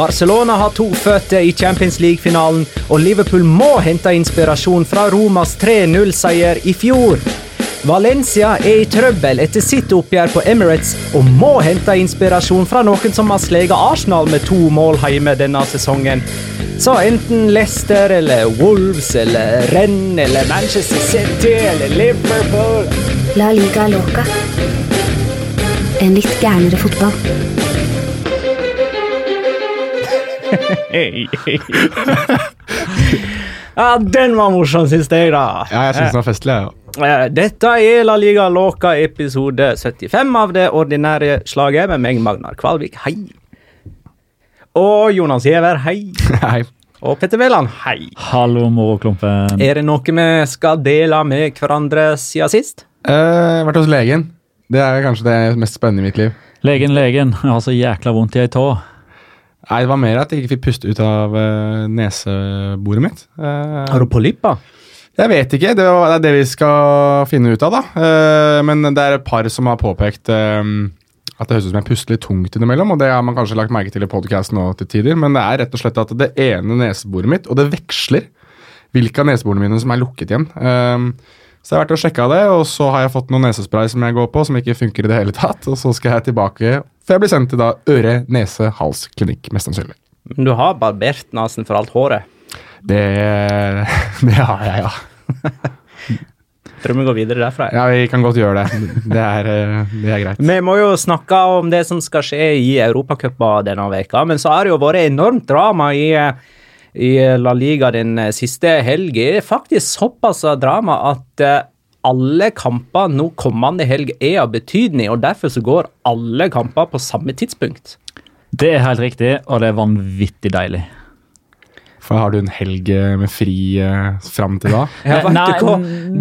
Barcelona har to føtter i Champions League-finalen, og Liverpool må hente inspirasjon fra Romas 3-0-seier i fjor. Valencia er i trøbbel etter sitt oppgjør på Emirates og må hente inspirasjon fra noen som har sleget Arsenal med to mål hjemme denne sesongen. Så enten Leicester eller Wolves eller Renn eller Manchester City eller Liverpool La liga loca. En litt gærnere fotball. Ja, den var morsom, syns jeg, da. Ja, jeg synes den var festlig. Ja. Eh, Dette er La Liga Låka episode 75 av det ordinære slaget med meg, Magnar Kvalvik, hei. Og Jonas Giæver, hei. Hei. Og Petter Wæland, hei. Hallo, moroklumpen. Er det noe vi skal dele med hverandre siden sist? Eh, vært hos legen. Det er kanskje det mest spennende i mitt liv. Legen, legen. Jeg har så jækla vondt i ei tå. Nei, Det var mer at jeg ikke fikk puste ut av uh, neseboret mitt. Uh, Har du polypper? Jeg vet ikke. Det, var, det er det vi skal finne ut av, da. Uh, men det er et par som har påpekt at det høres ut som jeg puster litt tungt innimellom. Og det har man kanskje lagt merke til i podkasten nå til tider. Men det er rett og slett at det ene neseboret mitt, og det veksler hvilke av neseborene mine som er lukket igjen. Eh, så jeg har vært og sjekka det, og så har jeg fått noen nesespray som jeg går på, som ikke funker i det hele tatt. Og så skal jeg tilbake for jeg blir sendt til da øre-, nese-, hals-klinikk, mest sannsynlig. Men Du har barbert nesen for alt håret. Det, det har jeg, ja. Tror vi går videre derfra. Ja, Vi kan godt gjøre det. Det er, eh, det er greit. Vi må jo snakke om det som skal skje i Europacupen denne veka, men så har det jo vært enormt drama i, i La Liga den siste helg, Det er faktisk såpass drama at eh, alle kamper nå kommende helg er av betydning, og derfor så går alle kamper på samme tidspunkt. Det er helt riktig, og det er vanvittig deilig. For har du en helg eh, med fri eh, fram til da? Ja, Nei.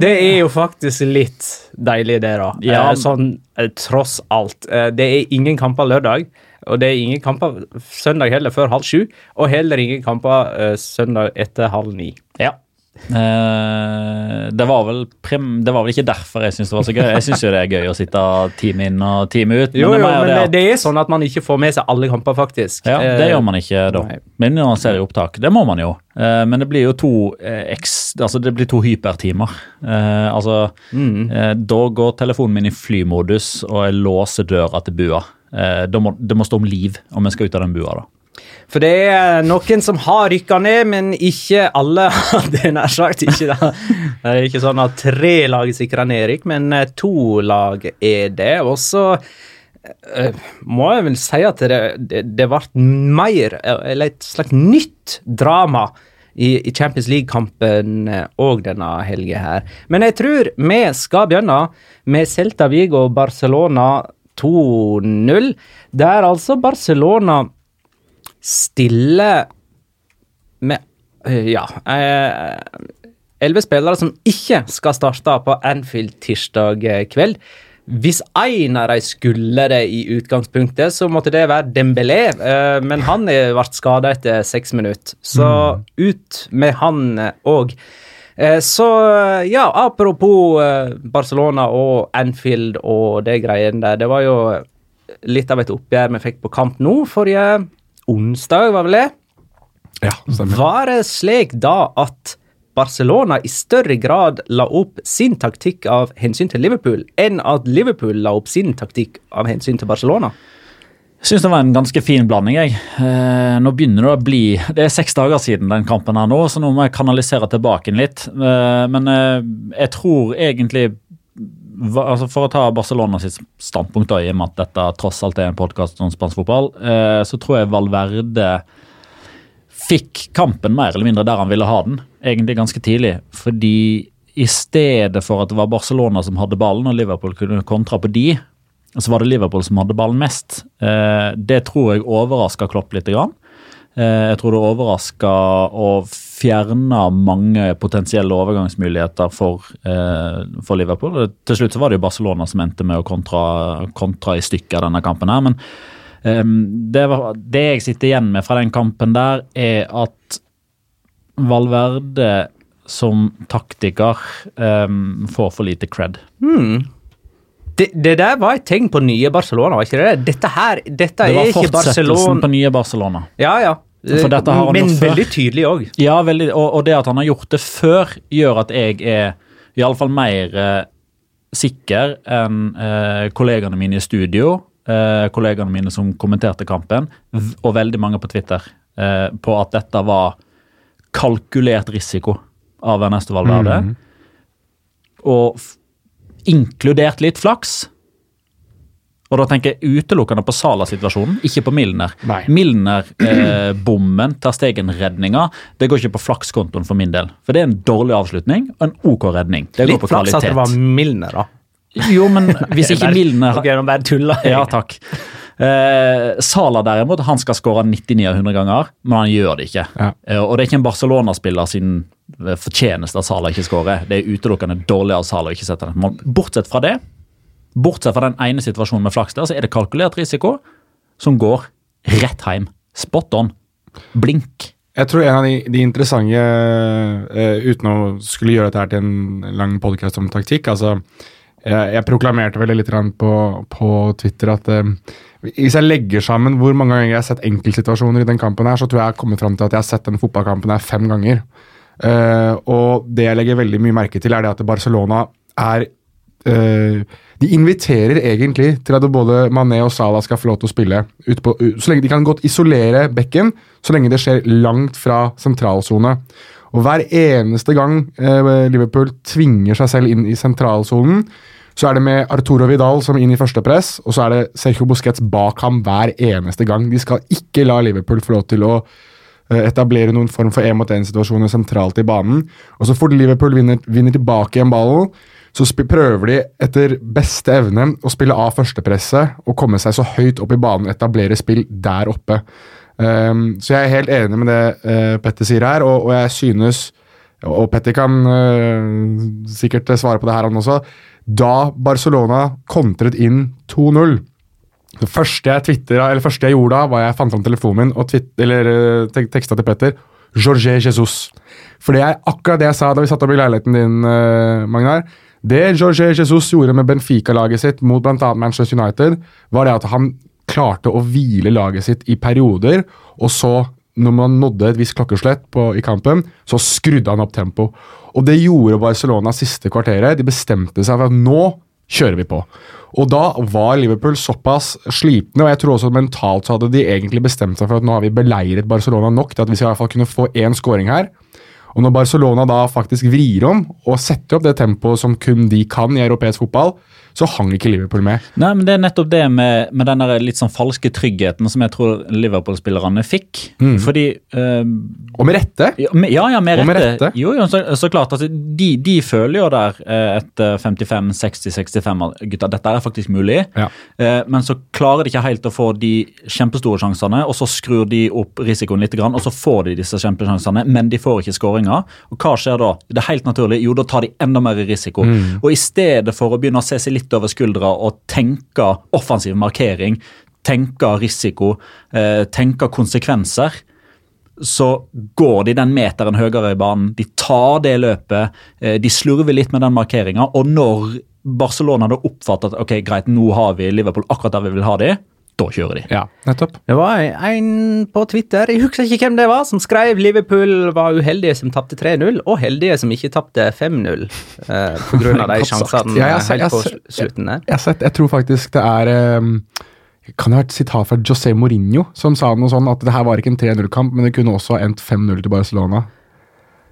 Det er jo faktisk litt deilig, det, da. Ja. Eh, Sånn eh, tross alt. Eh, Det er ingen kamper lørdag, og det er ingen kamper søndag heller før halv sju. Og heller ingen kamper uh, søndag etter halv ni. Ja. Uh, det, var vel prim, det var vel ikke derfor jeg syns det var så gøy. Jeg syns jo det er gøy å sitte time inn og time ut. Jo, jo, det, men det at- det er sånn at man ikke får med seg alle kamper, faktisk. Ja, det uh, gjør man ikke da. nei. Men når man ser i opptak, det må man jo. Uh, men det blir jo to eks, altså det blir to hypertimer. Altså, eh, da går telefonen min i flymodus, og jeg låser døra til bua. Eh, da må, det må stå om liv om vi skal ut av den bua, da. For det er noen som har rykka ned, men ikke alle. Det er nær sagt ikke det. Det er ikke sånn at tre lag er sikra nedrykk, men eh, to lag er det. Og så eh, må jeg vel si at det, det, det ble mer, eller et slags nytt drama i, i Champions League-kampen òg denne helga her. Men jeg tror vi skal begynne med Celta Vigo og Barcelona 2-0, der altså Barcelona stiller med øh, Ja. Elleve spillere som ikke skal starte på Anfield tirsdag kveld. Hvis én av de skulle det i utgangspunktet, så måtte det være Dembélé, men han ble skada etter seks minutter. Så ut med han òg. Så ja, apropos Barcelona og Anfield og det greiene der. Det var jo litt av et oppgjør vi fikk på kamp nå forrige onsdag, var vel det? Ja, stemmer. Var det slik da at Barcelona i større grad la opp sin taktikk av hensyn til Liverpool, enn at Liverpool la opp sin taktikk av hensyn til Barcelona? Syns det var en ganske fin blanding. jeg. Eh, nå begynner det å bli Det er seks dager siden den kampen her nå, så nå må jeg kanalisere tilbake litt. Eh, men eh, jeg tror egentlig altså For å ta Barcelona sitt standpunkt, da, i og med at dette tross alt er en podkast om spansk fotball, eh, så tror jeg Valverde fikk kampen mer eller mindre der han ville ha den, egentlig ganske tidlig. Fordi i stedet for at det var Barcelona som hadde ballen, og Liverpool kunne kontra på de, så var det Liverpool som hadde ballen mest. Eh, det tror jeg overraska Klopp litt. Grann. Jeg tror det overraska og fjerna mange potensielle overgangsmuligheter for, eh, for, Liverpool. Til slutt så var det jo Barcelona som endte med å kontra, kontra i stykker denne kampen. her, men eh, det, var, det, jeg sitter igjen med fra den kampen der, er at Valverde som taktiker eh, får for lite cred. Hmm. Det, det, der var et tegn på nye Barcelona, var ikke det? Dette her, dette det er ikke Barcelona Det var fortsettelsen på nye Barcelona. Ja, ja. Men veldig tydelig òg. Ja, veldig, og, og, det at han har gjort det før, gjør at jeg er iallfall mer eh, sikker enn eh, kollegaene mine i studio, eh, kollegaene mine som kommenterte kampen, og veldig mange på Twitter, eh, på at dette var kalkulert risiko av Ernesto Valverde. Mm. Og inkludert litt flaks. Og da tenker jeg utelukkende på Sala-situasjonen, ikke på Milner. Milner-bommen, eh, tar stegen-redninga, det går ikke på flakskontoen for min del. For det er en dårlig avslutning og en OK redning. Det Litt går på flaks at det var Milner, da. Jo, men hvis ikke Milner okay, nå bare tuller Ja, takk. Eh, Sala derimot, han skal skåre 99 av 100 ganger, men han gjør det ikke. Ja. Eh, og det er ikke en Barcelona-spiller sin eh, fortjeneste at Sala ikke skårer. Det er utelukkende dårlig av Sala å ikke sette den. Bortsett fra det Bortsett fra den ene situasjonen med flaks der, så er det kalkulert risiko som går rett hjem. Spot on. Blink. Jeg tror en av de, de interessante, uh, uten å skulle gjøre dette her til en lang podkast om taktikk altså, jeg, jeg proklamerte vel litt på, på Twitter at uh, hvis jeg legger sammen hvor mange ganger jeg har sett enkeltsituasjoner i den kampen, her, så tror jeg jeg har kommet fram til at jeg har sett den fotballkampen her fem ganger. Uh, og det jeg legger veldig mye merke til, er det at Barcelona er uh, de inviterer egentlig til at både Mané og Salah skal få lov til å spille. På, så lenge De kan godt isolere bekken, så lenge det skjer langt fra sentralsone. Og Hver eneste gang eh, Liverpool tvinger seg selv inn i sentralsonen, så er det med Arturo Vidal som inn i første press, og så er det Sergio Busquets bak ham hver eneste gang. De skal ikke la Liverpool få lov til å eh, etablere noen form for én-mot-én-situasjoner sentralt i banen. Og Så fort Liverpool vinner, vinner tilbake igjen ballen, så prøver de etter beste evne å spille av førstepresset og komme seg så høyt opp i banen, og etablere spill der oppe. Um, så jeg er helt enig med det uh, Petter sier her, og, og, jeg synes Og Petter kan uh, sikkert svare på det her, han også. Da Barcelona kontret inn 2-0 Det første jeg twittet, eller første jeg gjorde da, var jeg fant fram telefonen min og eller, uh, teksta til Petter. Jorge Jesus. For det er akkurat det jeg sa da vi satt opp i leiligheten din, uh, Magnar. Det Jorge Jesus gjorde med Benfica-laget sitt mot bl.a. Manchester United, var det at han klarte å hvile laget sitt i perioder, og så, når man nådde et visst klokkeslett på, i kampen, så skrudde han opp tempo. Og det gjorde Barcelona siste kvarteret. De bestemte seg for at nå kjører vi på. Og da var Liverpool såpass slitne, og jeg tror også mentalt så hadde de egentlig bestemt seg for at nå har vi beleiret Barcelona nok til at vi skal i hvert fall kunne få én scoring her. Og når Barcelona da faktisk vrir om og setter opp det tempoet som kun de kan i europeisk fotball, så hang ikke Liverpool med. Nei, men Det er nettopp det med, med den litt sånn falske tryggheten som jeg tror Liverpool-spillerne fikk. Fordi uh, Og med rette. Ja, med- ja, ja, med rette. med rette. Jo, jo, så, så klart. Altså, de, de føler jo der eh, etter 55-60-65 at gutta, dette er faktisk mulig. Ja. Uh, men så klarer de ikke helt å få de kjempestore sjansene, og så skrur de opp risikoen litt, og så får de disse kjempesjansene, men de får ikke skåringer. Og hva skjer da? Det er helt naturlig. Jo, da tar de enda mer risiko. Og i stedet for å begynne å se seg litt over skuldra og tenke offensiv markering, tenke risiko, eh, tenke konsekvenser, så går de den meteren høyere i banen. De tar det løpet. eh, De slurver litt med den markeringa. Og når Barcelona da oppfatter at ok, greit, nå har vi Liverpool akkurat der vi vil ha de, da kjører de. Ja, nettopp. Det var en på Twitter, jeg husker ikke hvem det var, som skrev Liverpool var uheldige som tapte 3-0, og heldige som ikke tapte 5-0. Eh, på grunn av de sjansene Ja, jeg har helt på jeg slutten der. Jeg, jeg, jeg, jeg tror faktisk det er um, Kan det ha vært et sitat fra José Mourinho som sa noe sånn at det her var ikke en 3-0-kamp, men det kunne også endt 5-0 til Barcelona.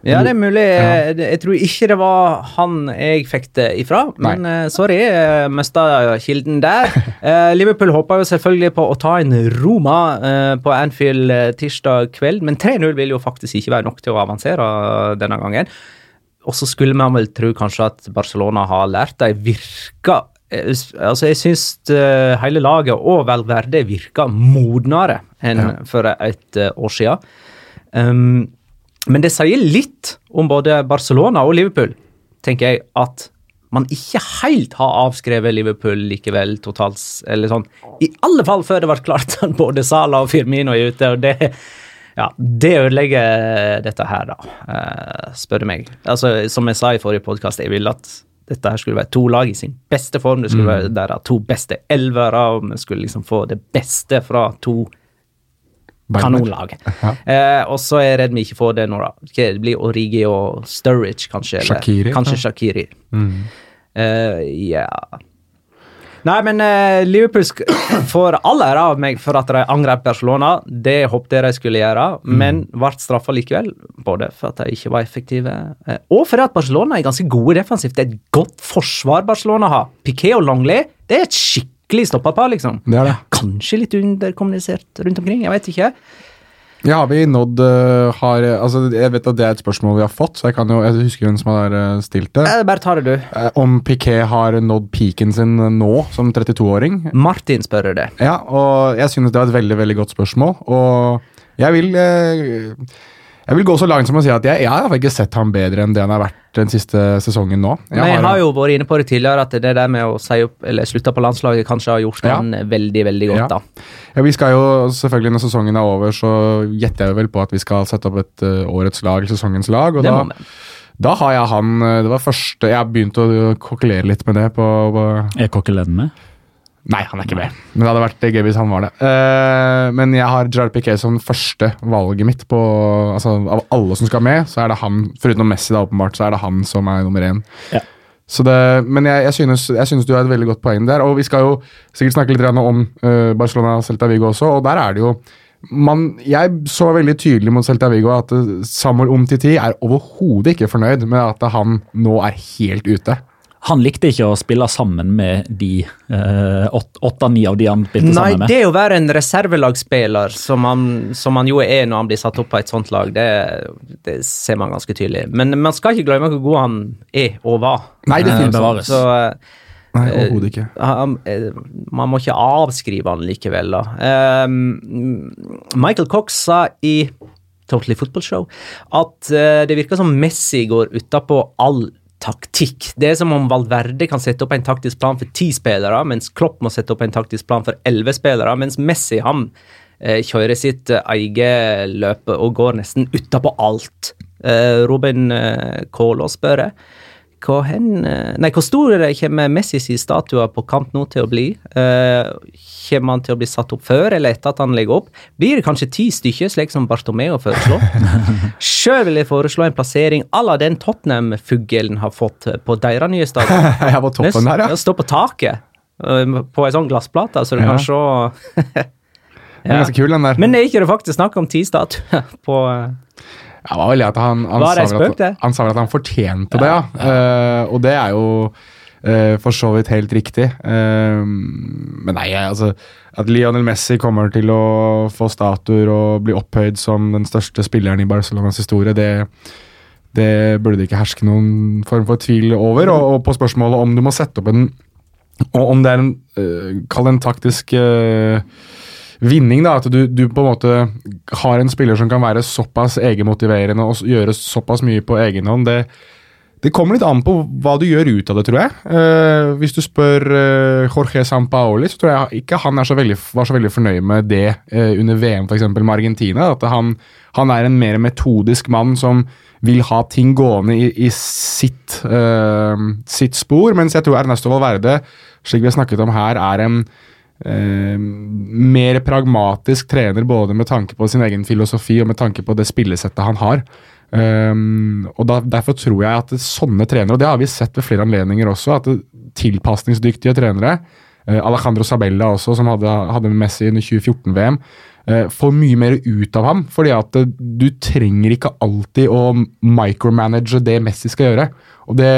Ja, det er mulig. Ja. Jeg tror ikke det var han jeg fikk det ifra, men Nei. sorry, jeg mista kilden der. Eh, Liverpool håpa jo selvfølgelig på å ta en Roma eh, på Anfield eh, tirsdag kveld, men 3-0 vil jo faktisk ikke være nok til å avansere denne gangen. Og så skulle man vel tro kanskje at Barcelona har lært. De virka eh, Altså, jeg syns eh, hele laget og Valverde virka modnere enn Ja. for et eh, år siden. Um, men det sier litt om både Barcelona og Liverpool, tenker jeg, at man ikke helt har avskrevet Liverpool likevel totalt. Eller sånn. I alle fall før det ble klart at både Sala og Firmino er ute. og det ja, Det ødelegger dette her, da, eh, spør du meg. Altså, Som jeg sa i forrige podkast, jeg ville at dette her skulle være to lag i sin beste form. Det skulle være deres to beste elvere, og vi skulle liksom få det beste fra to kanonlag. Ja. Eh, og så er jeg redd vi ikke får det nå, da. Det blir Origi og Sturridge, kanskje. Eller, Shaqiri, Kanskje ja. Shakiri. Eh, ja Nei, men eh, Liverpool får all ære av meg for at de angrep Barcelona. Det håpte jeg de skulle gjøre, men ble straffa likevel. Både for at de ikke var effektive, eh, og fordi at Barcelona er ganske gode defensivt. Det er et godt forsvar Barcelona har. Piquet og Longley, det er et skikkelig stopperpar, liksom. Det er det. Kanskje litt underkommunisert rundt omkring, jeg vet ikke. Ja, har vi nådd øh, har, altså, Jeg vet at det er et spørsmål vi har fått, så jeg kan jo, jeg husker hvem som har øh, stilt det. Eh, Bare tar det, du. Eh, Om Piquet har nådd peaken sin nå, som 32-åring. Martin spør det. Ja, og jeg synes det var et veldig veldig godt spørsmål. Og jeg vil eh, Jeg vil gå så langt som å si at jeg, jeg har ikke sett ham bedre enn det han har vært den siste sesongen nå. Jeg Men jeg har- har jo vært inne på det tidligere at det der med å si opp, eller slutte på landslaget kanskje har gjort Ja. han veldig, veldig godt, Ja. da. Ja, vi skal jo selvfølgelig Når sesongen er over, så gjetter jeg vel på at vi skal sette opp et uh, årets lag, sesongens lag. Og Det da, da har jeg han eh, Det var første Jeg har begynt å kokkelere litt med det på, på Er kokkeleden med? Nei, han er ikke med. Men det hadde vært gøy hvis han var det. Uh, men jeg har Gerard Piquet som første valget mitt på altså, Av alle som skal med, så er det han, foruten Messi, da, åpenbart, så er det han som er nummer én. Ja. Så det, men jeg, jeg, synes, jeg synes du har et veldig godt poeng der. Og vi skal jo sikkert snakke litt om uh, Barcelona og Celta Vigo også, og der er det jo man, Jeg så veldig tydelig mot Celta Vigo at Samuel Umtiti er overhodet ikke fornøyd med at han nå er helt ute. Han likte ikke å spille sammen med de eh, åtte-ni av de han spilte Nei, sammen med. det å være en reservelagsspiller, som han, som han jo er når han blir satt opp på et sånt lag, det, det ser man ganske tydelig. Men man skal ikke glemme hvor god han er og var. Nei, det Eh, finnes bevares. Så eh, Nei, overhodet ikke. han, man må ikke avskrive han likevel, da. Um, Michael Cox sa i Totally Football Show at det virker som Messi går utapå all taktikk. Det er som om Valverde kan sette opp en taktisk plan for ti spillere, mens Klopp må sette opp en taktisk plan for elleve spillere, mens Messi han eh, kjører sitt eh, eget løp og går nesten utapå alt. Eh, Robin eh, Kålå spør jeg. Hvor, hen, eh, nei, hvor stor kommer Messi sin statue på kamp nå til å bli? Uh, kommer han til å bli satt opp før eller etter at han legger opp? Blir det kanskje ti stykker, slik som Bartomeo foreslår? Sjøl vil jeg foreslå en plassering à la den Tottenham-fuglen har fått på deres nye stadion. Jeg var toppen der, ja. Stå på taket uh, på ei sånn glassplate, så du Ja. kan se Den er ganske kul, den der. Men er ikke det faktisk snakk om ti statuer på eh, Ja, det var vel at han, han, Var sa vel at, han sa vel at han fortjente det, ja. Uh, og det er jo uh, for så vidt helt riktig. Uh, men nei, altså At Lionel Messi kommer til å få statuer og bli opphøyd som den største spilleren i Barcelonas historie, det, det burde det ikke herske noen form for tvil over. Og, og på spørsmålet om du må sette opp en Og om det er en uh, Kall det en taktisk eh, vinning, da, at du, du på en måte har en spiller som kan være såpass egenmotiverende og gjøre såpass mye på egen hånd, det, det kommer litt an på hva du gjør ut av det, tror jeg. Eh, hvis du spør eh, Jorge Sampaoli, så tror jeg ikke han så veldig, var så veldig fornøyd med det eh, under VM f.eks. med Argentina. At han, han er en mer metodisk mann som vil ha ting gående i, i sitt, eh, sitt spor, mens jeg tror Ernesto Valverde, slik vi har snakket om her, er en eh, mer pragmatisk trener både med tanke på sin egen filosofi og med tanke på det spillesettet han har. Um, og da, Derfor tror jeg at sånne trenere, og det har vi sett ved flere anledninger også, at tilpasningsdyktige trenere, eh, Alejandro Sabella også, som hadde, hadde Messi under 2014-VM, eh, får mye mer ut av ham. fordi at eh, du trenger ikke alltid å micromanage det Messi skal gjøre. Og det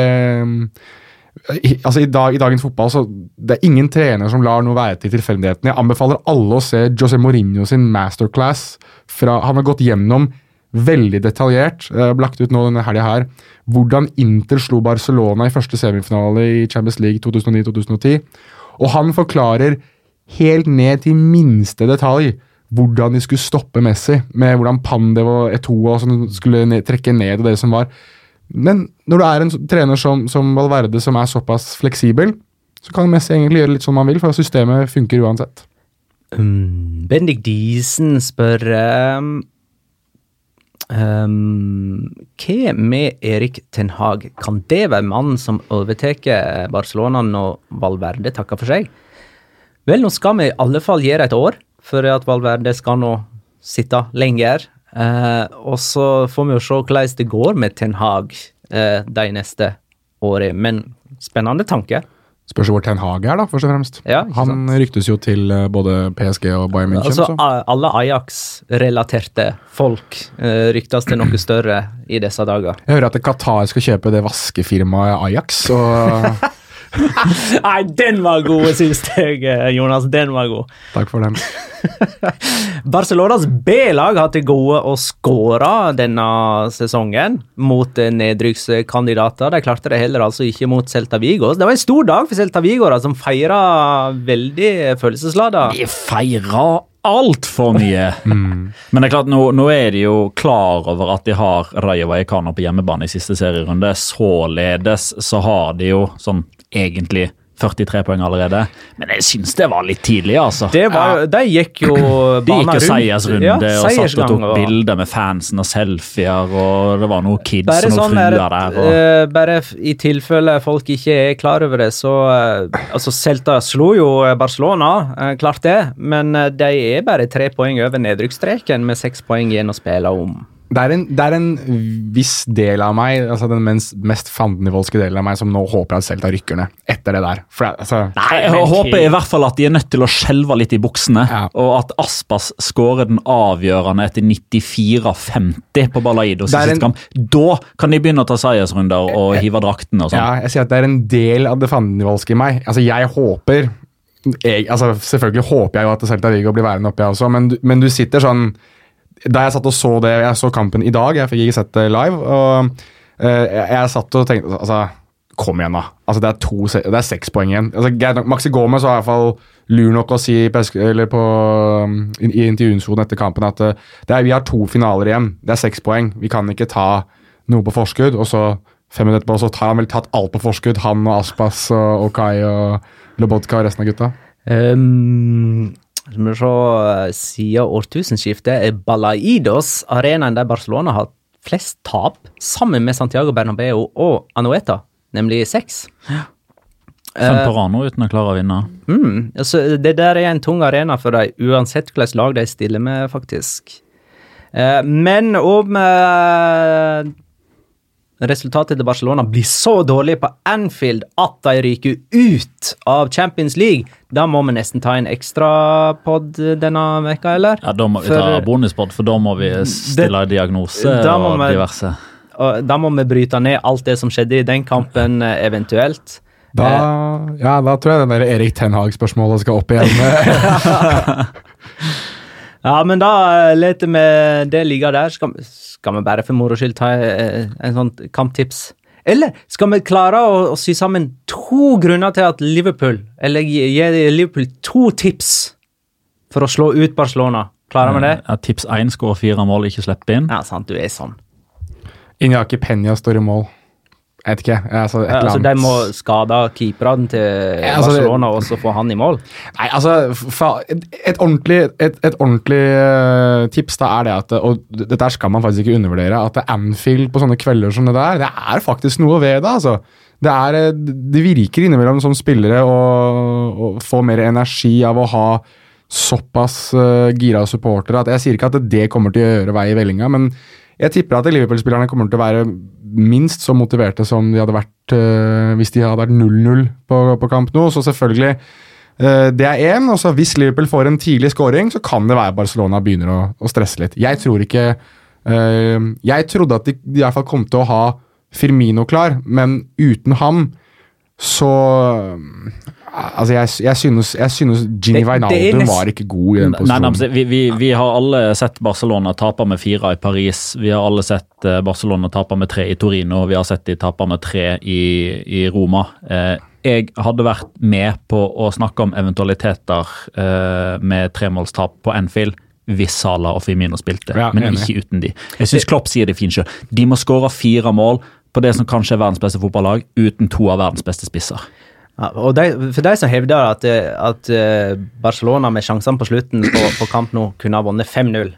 i, altså i, dag, I dagens fotball så det er ingen trener som lar noe være til tilfeldighetene. Jeg anbefaler alle å se José Mourinho sin masterclass. Fra, han har gått gjennom veldig detaljert, eh, lagt ut nå denne helga her, hvordan Inter slo Barcelona i første semifinale i Champions League 2009-2010. Og han forklarer helt ned til minste detalj hvordan de skulle stoppe Messi, med hvordan Pandev og Eto'o og sånn skulle ned, trekke ned og det som var. Men når du er en trener som, som Valverde, som er såpass fleksibel, så kan Messi egentlig gjøre litt som han vil, for systemet funker uansett. Um, Bendik Diesen spør um, um, Hva med Erik Ten Hag? Kan det være mannen som overtar Barcelona når Valverde takker for seg? Vel, nå skal vi i alle fall gjøre et år, for at Valverde skal nå sitte lenger. Eh, og så får vi jo se hvordan det går med Ten Hag eh, de neste årene. Men spennende tanke. Spørs hvor Ten Hag er, da, først og fremst. Ja, han ryktes jo til eh, både PSG og Bayern München. Altså, så. alle Ajax-relaterte folk uh, ryktes til noe større i disse dager. Jeg hører at Qatar skal kjøpe det vaskefirmaet Ajax. og Nei, den var god, syns jeg, eh, Jonas. Den var god. Takk for den. Barcelonas B-lag har til gode å skåre denne sesongen mot eh, nedrykkskandidater. De klarte det heller altså ikke mot Celta Vigo. Det var en stor dag for Celta Vigo, da, som feira veldig følelseslada. De feirer altfor mye. Men det er klart, nå, nå er de jo klar over at de har Rayo Vallecano på hjemmebane i siste serierunde. Således så har de jo sånn egentlig 43 poeng allerede. Men jeg syns det var litt tidlig, altså. Det var, De gikk jo De gikk jo seiersrunde Ja, og satt og tok og- bilder med fansen og selfier, og det var noen kids Bare og noen sånn fruer der. Og... eh, bare i tilfelle folk ikke er klar over det, så eh, Altså, Celta slo jo eh, Barcelona, klart det, men de er bare tre poeng over nedrykksstreken med seks poeng igjen å spille om. Det er, en, det er en viss del av meg, altså den mest, mest fandenivoldske delen av meg, som nå håper at Celta rykker ned etter det der. For det, altså, Nei, jeg håper i hvert fall at de er nødt til å skjelve litt i buksene, Ja. og at Aspas skårer den avgjørende etter 94-50 på Balaido siste en- kamp. Da kan de begynne å ta seiersrunder og hive draktene og sånn. ja, jeg sier at det er en del av det fandenivoldske i meg. Altså, jeg håper jeg, altså, Selvfølgelig håper jeg jo at Celta Vigo blir værende oppe, jeg også, men, men du sitter sånn Da jeg satt og så det, jeg så kampen i dag, jeg fikk ikke sett det live, og uh, jeg, jeg satt og tenkte altså, Kom igjen, da. Altså, det, er to, det er seks poeng igjen. Altså, Maxi Gomez var i hvert fall lur nok å si på, på, um, i, i intervjusonen etter kampen at eh, er, vi har to finaler igjen. Det er seks poeng. Vi kan ikke ta noe på forskudd. Og så fem minutter etterpå så har han vel tatt alt på forskudd. Han og Aspas og, og Kai og Lobotka og resten av gutta. Um, skal vi se, eh, siden årtusenskiftet er Balaidos arenaen der Barcelona har flest tap, sammen med Santiago Bernabeu og Anueta. nemlig seks. Fem på rad uten å klare å vinne. Mm, altså, det der er en tung arena for dem, uansett hvilket lag de stiller med, faktisk. Eh, men om eh, resultatet til Barcelona blir så dårlig på Anfield at de ryker ut av Champions League, da må vi nesten ta en ekstrapod denne veka, eller? Ja, Da må vi For- ta bonuspod, for da må vi stille diagnose Da må og vi- diverse. Og da må vi bryte ned alt det som skjedde i den kampen, eh, eventuelt. Da, ja, da tror jeg den der Erik Ten Hag-spørsmålet skal opp igjen. Ja, men da eh, leter vi det ligge der. Skal, skal vi bare for moro skyld ta en, en sånn kamptips? Eller skal vi klare å, å sy sammen to grunner til at Liverpool Eller gi, gi Liverpool to tips for å slå ut Barcelona? Klarer vi det? Ja, tips 1 skårer fire mål, ikke slipper inn. Ja, sant, du er sånn. Inyaki Penya står i mål. Jeg vet ikke. Altså, et altså, de må skade keeperne til Ja, altså, Barcelona og så få han i mål. Nei, altså, et, et ordentlig, et, et ordentlig eh, tips da er det at Og dette skal man faktisk ikke undervurdere. At Anfield på sånne kvelder som det der, det er faktisk noe ved det. altså. Det, er, eh, det virker innimellom som spillere å, å få mer energi av å ha såpass uh, gira supportere. at Jeg sier ikke at det kommer til å gjøre vei i vellinga, men jeg tipper at Liverpool-spillerne kommer til å være minst så motiverte som de hadde vært uh, hvis de hadde vært 0-0 på, på kamp nå. Så selvfølgelig uh, Det er én. og så Hvis Liverpool får en tidlig scoring, så kan det være Barcelona begynner å, å stresse litt. Jeg tror ikke eh, Jeg trodde at de, de i hvert fall kom til å ha Firmino klar, men uten ham så Altså, jeg, jeg synes, jeg synes Gini Wijnaldum var ikke god i den Nei, nei, vi, vi, vi har alle sett Barcelona tape med fire i Paris. Vi har alle sett eh, Barcelona tape med tre i Torino. Vi har sett de tape med tre i, i Roma. Eh, jeg hadde vært med på å snakke om eventualiteter eh, med tremålstap på Anfield hvis Salah og Firmino spilte, Ja, men ikke uten de. Jeg syns Klopp sier det fint sjøl. De må skåre fire mål på det som kanskje er verdens beste fotballag, uten to av verdens beste spisser. Ja, og de, for de som hevder at, eh, at eh, Barcelona med sjansene på slutten på, på kamp nå kunne ha vunnet 5-0,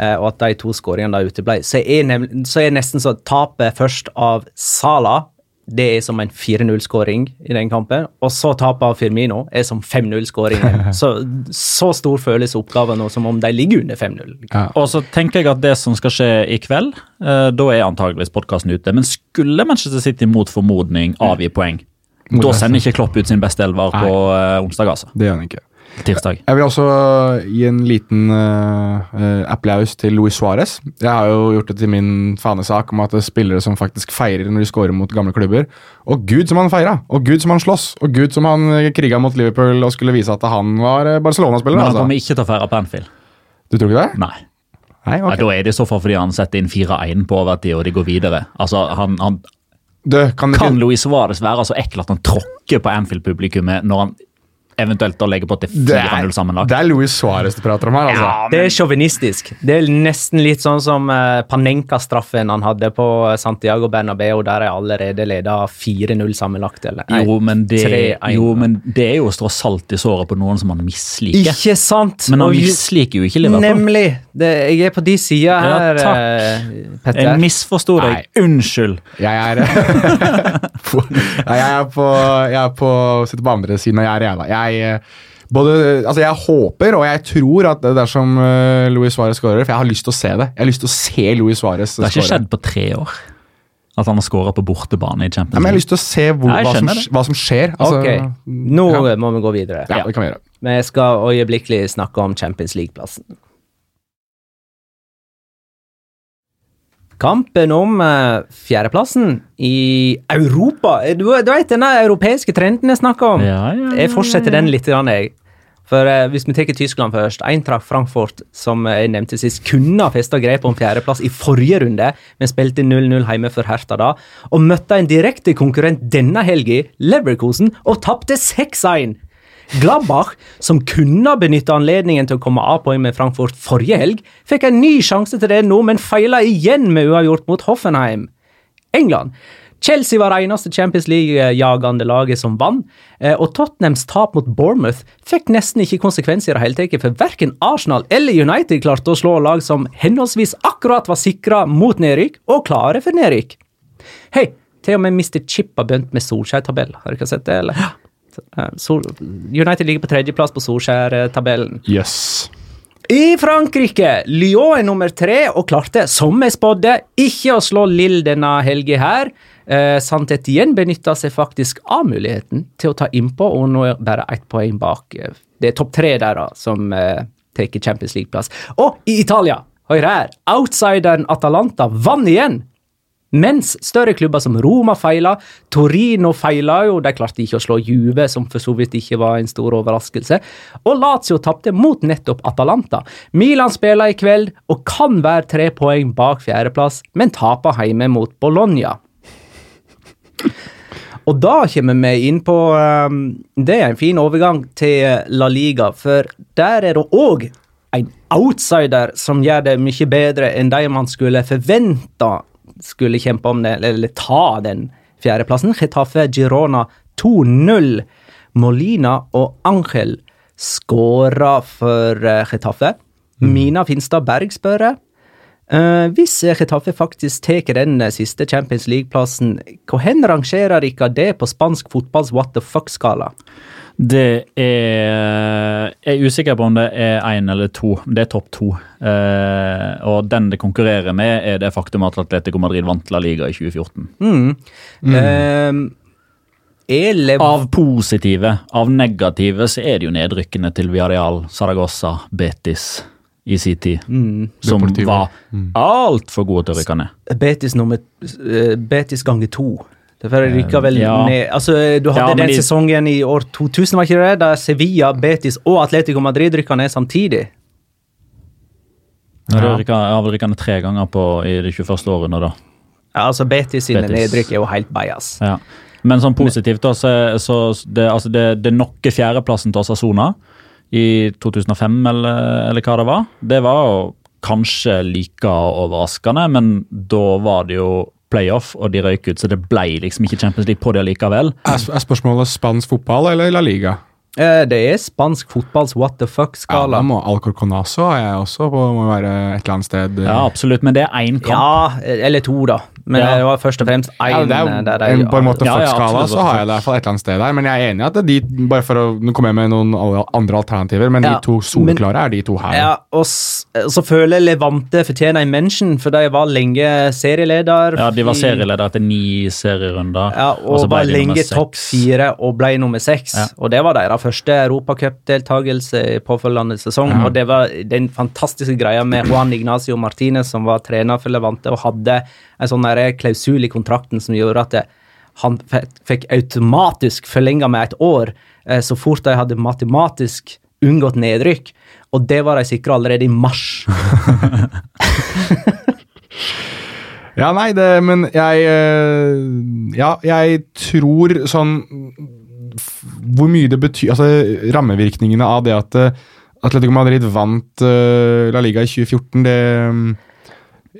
eh, og at de to skåringene da uteble, så er, nemlig- så er nesten så tapet først av Sala det er som en 4-0-skåring i den kampen, og så tapet av Firmino er som 5-0-skåringen. Så, så stor føles oppgaven nå som om de ligger under 5-0. Ja. Og så tenker jeg at det som skal skje i kveld, eh, da er antageligvis podkasten ute. Men skulle Manchester City mot formodning avgi poeng, da sender ikke Klopp ut sin beste elver på uh, onsdag, altså. Det gjør han ikke. Tirsdag. Jeg vil også gi en liten uh, applaus til Luis Suárez. Jeg har jo gjort det til min fanesak om at det er spillere som faktisk feirer når de scorer mot gamle klubber. Og gud som han feira! Og gud som han slåss! Og gud som han eh, kriga mot Liverpool og skulle vise at han var eh, Barcelona-spiller. Men han Altså. kommer ikke til å feire på Anfield. Du tror ikke det? Nei. Nei, Nei, ok. Da er det i så fall fordi han setter inn 4-1 på overtid, og de går videre. Altså, han, han Du, kan Kan Luis Suárez være så ekkel at han tråkker på Anfield-publikummet når han eventuelt da legger på til er, 4-0 sammenlagt? det er Luis Suárez du prater om her, altså. Det er sjåvinistisk. Det er nesten litt sånn som eh, Panenka-straffen han hadde på Santiago Bernabeu, der er allerede leda 4-0 sammenlagt. Eller? Nei, Jo men, det, 3-1. jo, men det er jo å strå salt i såret på noen som han misliker. Ikke sant? Men han misliker jo ikke Liverpool. Nemlig! Det, jeg er på de sida Ja, her, takk. eh, Petter. Jeg misforsto deg. Unnskyld. Jeg er på, jeg er på Jeg er på sitter på andre siden av gjerdet, jeg, da. Jeg, eh, både, altså jeg håper og jeg tror at dersom uh, Luis Suárez skårer For jeg har lyst til å se det. Jeg har lyst til å se Luis Suárez Det har ikke skjedd på tre år. At han har skåra på bortebane i Champions men jeg har lyst til å se hvor, Nei, hva, som, hva som skjer. Altså, ok, nå ja. må vi gå videre. Ja, det kan vi gjøre. Vi skal øyeblikkelig snakke om Champions League-plassen. Kampen om eh, fjerdeplassen i Europa. Eh, Du, du vet denne europeiske trenden jeg snakker om? Ja, ja, ja, Jeg fortsetter den litt, jeg. For eh, Hvis vi tar Tyskland først. Eintracht Frankfurt, som jeg nevnte sist, kunne ha festa grep om fjerdeplass i forrige runde, men spilte 0-0 hjemme for Hertha da, og møtte en direkte konkurrent denne helga, Leverkusen, og tapte 6-1. Gladbach, som kunne ha benytta anledningen til å komme av poeng med Frankfurt forrige helg, fikk en ny sjanse til det nå, men feila igjen med uavgjort mot Hoffenheim. England. Chelsea var det eneste Champions League-jagende laget som vant, eh, og Tottenhams tap mot Bournemouth fikk nesten ikke konsekvenser i det hele tatt, for verken Arsenal eller United klarte å slå lag som henholdsvis akkurat var sikra mot nedrykk og klare for nedrykk. Hei, til og med Mr. Chip har begynt med Solskjær-tabell. Har dere sett det, eller? Eh, United ligger på tredjeplass på Solskjær-tabellen. Yes. I Frankrike, Lyon er nummer tre og klarte, som jeg spådde, ikke å slå Lill denne helga her. Eh, Sant Etienne benytta seg faktisk av muligheten til å ta innpå, og nå er bare ett poeng bak. Det er topp tre der da, som eh, tar Champions League-plass. Og i Italia, hør her, outsideren Atalanta vant igjen! Mens større klubber som Roma feila, Torino feila jo, de klarte ikke å slå Juve, som for så vidt ikke var en stor overraskelse, og Lazio tapte mot nettopp Atalanta. Milan spiller i kveld og kan være tre poeng bak fjerdeplass, men taper hjemme mot Bologna. Og da kommer vi inn på um, Det er en fin overgang til La Liga, for der er det òg en outsider som gjør det mye bedre enn de man skulle forventa skulle kjempe om det, eller, ta den fjerdeplassen. Getafe Girona 2-0. Molina og Angel skåra for uh, Getafe. Mina Finstad Berg spør jeg. Eh, hvis Getafe faktisk tar den eh, siste Champions League-plassen, hvor rangerer dere det på spansk fotballs what the fuck-skala? Det er Jeg er usikker på om det er én eller to. Det er topp to. Eh, og den det konkurrerer med, er det faktum at Atletico Madrid vant La Liga i 2014. Mm. Mm. Eh, Av positive. Av negative så er det jo nedrykkene til Villarreal, Saragossa, Betis i sin tid. som Deportivo. var altfor gode til å rykke ned. Betis nummer eh, Betis ganger to. Derfor rykker vel ja. ned Altså, du hadde Ja, den de- sesongen i år 2000, var ikke det? Der Sevilla, Betis og Atletico Madrid rykka ned samtidig. Ja. Jeg har vel rykka ned tre ganger på, i det 21. året nå, da. Ja, altså Betis sine nedrykk er jo helt bajas. Ja. Men sånn positivt, da, så, så det, altså det, det nokke fjerdeplassen til Osasona i 2005, eller, eller hva det var, det var jo kanskje like overraskende, men da var det jo playoff, og de røyk ut, så det ble liksom ikke Champions League på det likevel. Er, spørsmålet spansk fotball eller La Liga? Eh, Det er spansk fotballs what the fuck-skala. da må Alcorconazo jeg også på, må være et eller annet sted. Ja, absolutt, men det er én kamp. Ja, eller to, da. Men Ja. det var først og fremst én Ja, det er der er, en- på en måte Ja, ja, fuck-skala, ja, så har jeg det i hvert fall et eller annet sted der. Men jeg er enig i at de, bare for å, nå kommer jeg med noen andre alternativer, men Ja, de to soleklare er de to her. Ja, og så føler jeg Levante fortjener en mention, for de var lenge serieleder. Ja, De var serieleder etter ni serierunder. Ja, og, så var lenge topp fire og ble nummer seks. Ja. Og det var deres første europacupdeltakelse i påfølgende sesong. Ja. Og det var den fantastiske greia med Juan Ignacio Martinez, som var trener for Levante, og hadde en sånn klausul i kontrakten som gjorde at det, han fikk automatisk forlenga med et år eh, så fort de hadde matematisk unngått nedrykk. Og det var de sikra allerede i mars. Ja, nei, det, men jeg eh, Ja, jeg tror sånn Hvor mye det betyr Altså, rammevirkningene av det at eh, Atletico Madrid vant eh, La Liga i 2014, det mm,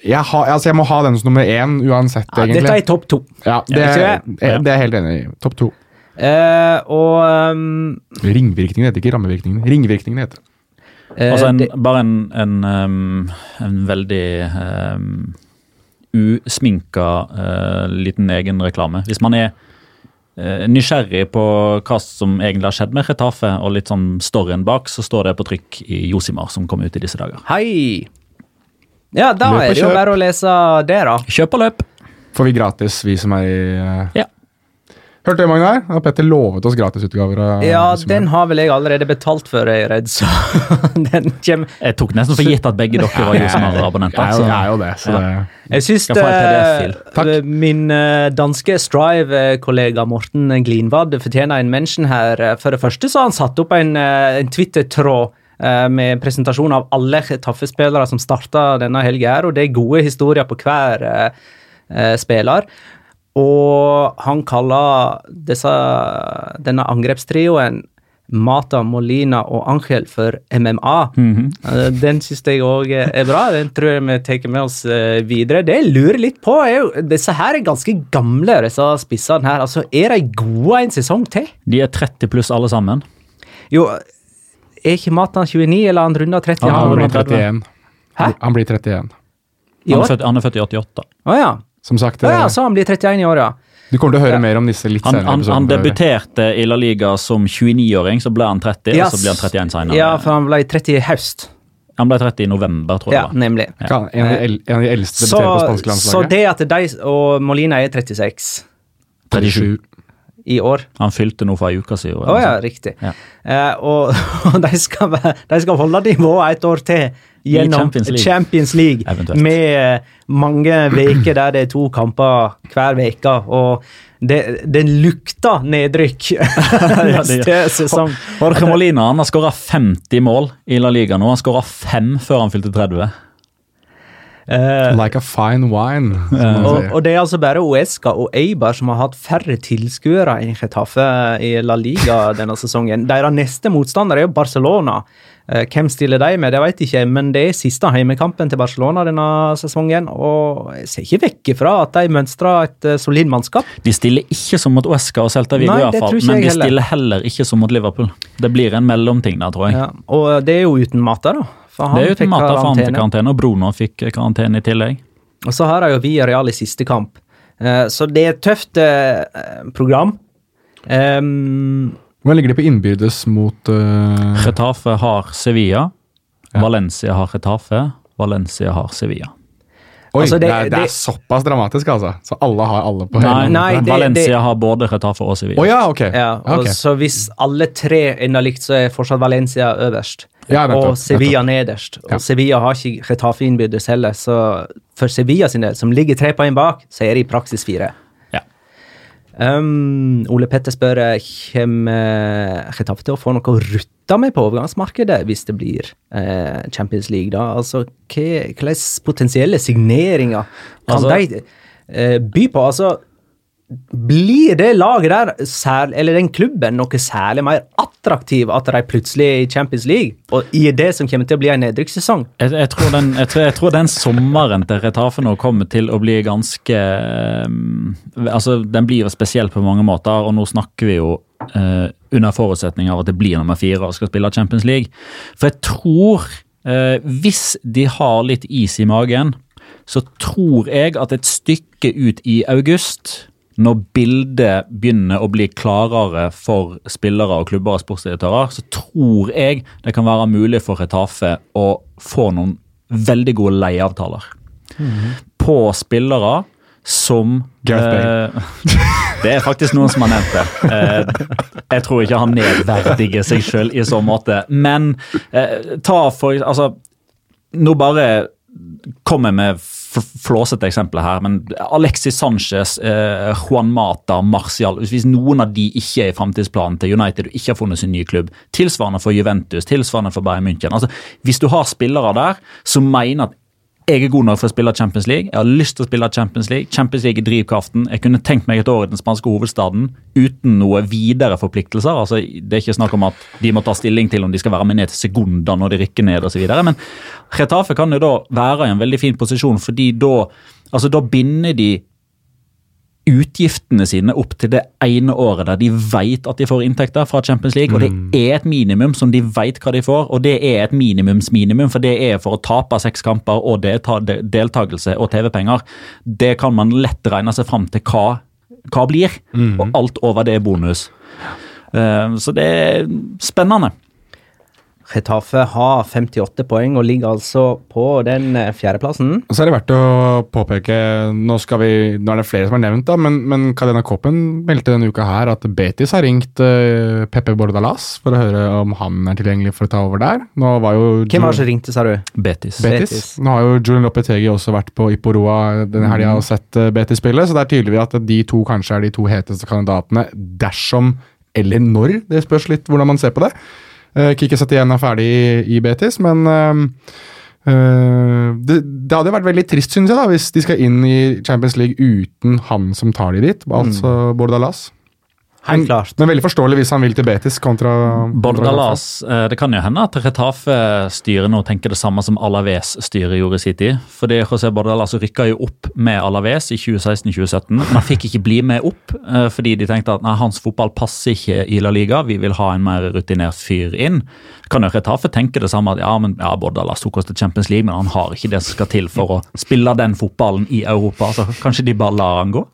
jeg, ha, altså jeg må ha den som nummer én uansett, Ja, egentlig. dette er topp to. ja, det, Er det er, det er jeg helt enig i. Topp to. Eh, og um, Ringvirkningene heter ikke rammevirkningene. Ringvirkningene heter eh, Altså en, det- bare en, en, um, en veldig um, usminka uh, liten egenreklame. Hvis man er nysgjerrig på hva som egentlig har skjedd med Retafe, og litt sånn storyen bak, så står det på trykk i Josimar, som kom ut i disse dager. Hei! Ja, da er det jo bare å lese det, da. Kjøp og løp! Får vi gratis, vi som er i uh... Ja. Hørte du, Magnar? At Petter lovet oss gratisutgaver av Ja, den har vel jeg allerede betalt for, er redd, så den kommer Jeg tok nesten for gitt at begge dere var Josemar-abonnenter. Jeg jeg er jo det, så Ja. det Jeg syns PDF-fil. Takk. min eh, danske Strive-kollega Morten Glinvad fortjener en mention her. For det første så har han satt opp en, eh, en Twitter-tråd eh, med presentasjon av alle Taffespillere som starta denne helga, her, og det er gode historier på hver uh, eh, spiller. Og han kaller disse, denne angrepstrioen Mata, Molina og Angel for MMA. Eh, Den syns jeg òg er bra. Den tror jeg vi tar med oss eh, videre. Det jeg lurer litt på, er jo Disse her er ganske gamle, disse spissene her. Altså, Er de gode en sesong til? De er 30 pluss alle sammen. Jo, er ikke Mata 29, eller han runder 30? Han, han blir 31. Hæ? Han blir 31. Han er født, han er født i 88. Å ja. Som sagt, Å ja, eh, så han blir 31 i år, ja. Du kommer til å høre mer om disse litt Han, senere. han, episoden, han debuterte i La Liga som 29-åring, så ble han 30, yes. og så ble han 31 senere. Ja, for han ble 30 i høst. Han ble 30 i november, tror jeg. Ja, nemlig. Ja. En av de en av de eldste Så, debuterer på spanske så det at de og Molina er 36 37. i år Han fylte noe for ei uke siden. Å ja, riktig. Ja. Eh, og og de, skal, de skal holde nivået et år til gjennom Champions League. Champions League med eh, mange uker der det er to kamper hver uke. Og det, det lukter nedrykk Ja, det neste sesong. Jorge Molina han har skåra 50 mål i La Liga nå. Han skåra fem før han fylte 30. Uh, Like a fine wine, Uh, og, og det er altså bare Uesca og Eibar som har hatt færre tilskuere enn Getafe i La Liga denne sesongen. Deres neste motstander er jo Barcelona. Eh, Hvem stiller de med, det vet jeg ikke, men det er siste heimekampen til Barcelona denne sesongen. Og jeg ser ikke vekk ifra at de mønstrer et eh, solid mannskap. De stiller ikke som mot Uesca og Celta Vigo, Nei, i hvert fall, men de heller. stiller heller ikke som mot Liverpool. Det blir en mellomting der, tror jeg. Ja, og det er jo uten Mata, da. For han det er uten Mata, mat for han til karantene. og Bruno fikk karantene i tillegg. Og så har de jo Villarreal i siste kamp. Eh, Så det er et tøft program. Um, Hvordan ligger de på innbyrdes mot uh, Retafe har Sevilla. Ja. Valencia har Retafe. Valencia har Sevilla. Oi, Altså, det, det- er, det er såpass dramatisk, altså. Så alle har alle på Nei, hele Nei, det- Valencia det- har både Retafe og Sevilla. Oh, ja, ok. ja, og Ok. Så hvis alle tre ender likt, så er fortsatt Valencia øverst. Ja, nettopp, og Sevilla nederst. Og Ja. Sevilla har ikke Retafe innbyrdes heller, så for Sevilla sin del, som ligger tre poeng bak, så er det i praksis fire. Um, Ole Petter spør eh, kommer Retafe til å få noe å rutte med på overgangsmarkedet hvis det blir eh, Champions League. da? Altså, slags potensielle signeringer kan Altså- de eh, by på? Altså, blir det laget der, eller den klubben, noe særlig mer attraktiv at de plutselig er i Champions League, og i det som kommer til å bli en nedrykkssesong? Jeg, jeg, jeg, jeg tror den sommeren til Retafe nå kommer til å bli ganske um, Altså, Den blir jo spesiell på mange måter, og nå snakker vi jo eh, under forutsetning av at det blir nummer fire og skal spille Champions League. For jeg tror, eh, hvis de har litt is i magen, så tror jeg at et stykke ut i august når bildet begynner å bli klarere for spillere og klubber og sportsdirektører, så tror jeg det kan være mulig for Retafe å få noen veldig gode leieavtaler. På spillere som Gareth eh, Det er faktisk noen som har nevnt det. Eh, jeg tror ikke han nedverdiger seg sjøl i så måte. Men eh, ta for Altså, nå bare kommer jeg med flåsete eksempelet her, men Alexis Sanchez, eh, Juan Mata, Martial Hvis noen av de ikke er i framtidsplanen til United og ikke har funnet sin nye klubb, tilsvarende for Juventus, tilsvarende for Bayern München altså, Hvis du har spillere der som mener at jeg er god nok for å spille Champions League. Jeg har lyst til å spille Champions League. Champions League er drivkraften. Jeg kunne tenkt meg et år i den spanske hovedstaden uten noe videre forpliktelser. Altså, det er ikke snakk om at de må ta stilling til om de skal være med ned til sekunder når de rykker ned osv. Men Retafe kan jo da være i en veldig fin posisjon, fordi da, altså, da binder de utgiftene sine opp til det ene året der de vet at de får inntekter fra Champions League, og det er et minimum som de vet hva de får, og det er et minimumsminimum, for det er for å tape seks kamper og delta de- deltakelse og TV-penger. Det kan man lett regne seg fram til hva, hva blir, og alt over det er bonus. Eh, Så det er spennende. Retafe har 58 poeng og ligger altså på den eh, fjerdeplassen. Og så er det verdt å påpeke Nå, skal vi, nå er det flere som har nevnt, da, men, men Kadena Koppen meldte denne uka her at Betis har ringt uh, Pepe Bordalas for å høre om han er tilgjengelig for å ta over der. Nå var jo Hvem var det som ringte, sa du? Betis. Betis. Betis. Nå har jo Julian Lopetegi også vært på Iporoa denne helga og sett uh, Betis spille, så det er tydelig at de to kanskje er de to heteste kandidatene dersom eller når. Det spørs litt hvordan man ser på det. Uh, Kikki Setien er ferdig i, Betis, men uh, det, det hadde vært veldig trist, synes jeg, da, hvis de skal inn i Champions League uten han som tar de dit, altså Bordalas. Helt klart. Men veldig forståelig hvis han vil til Betis kontra Bordalas, eh, Det kan jo hende at Retafe-styret nå tenker det samme som Alaves-styret gjorde i sin tid. Fordi José Bordalas rykka jo opp med Alaves i 2016-2017, men han fikk ikke bli med opp eh, fordi de tenkte at nei, hans fotball passer ikke i La Liga, vi vil ha en mer rutinert fyr inn. Kan jo Retafe tenke det samme at ja, men ja, Bordalas tok oss til Champions League, men han har ikke det som skal til for å spille den fotballen i Europa, så kanskje de bare lar han gå?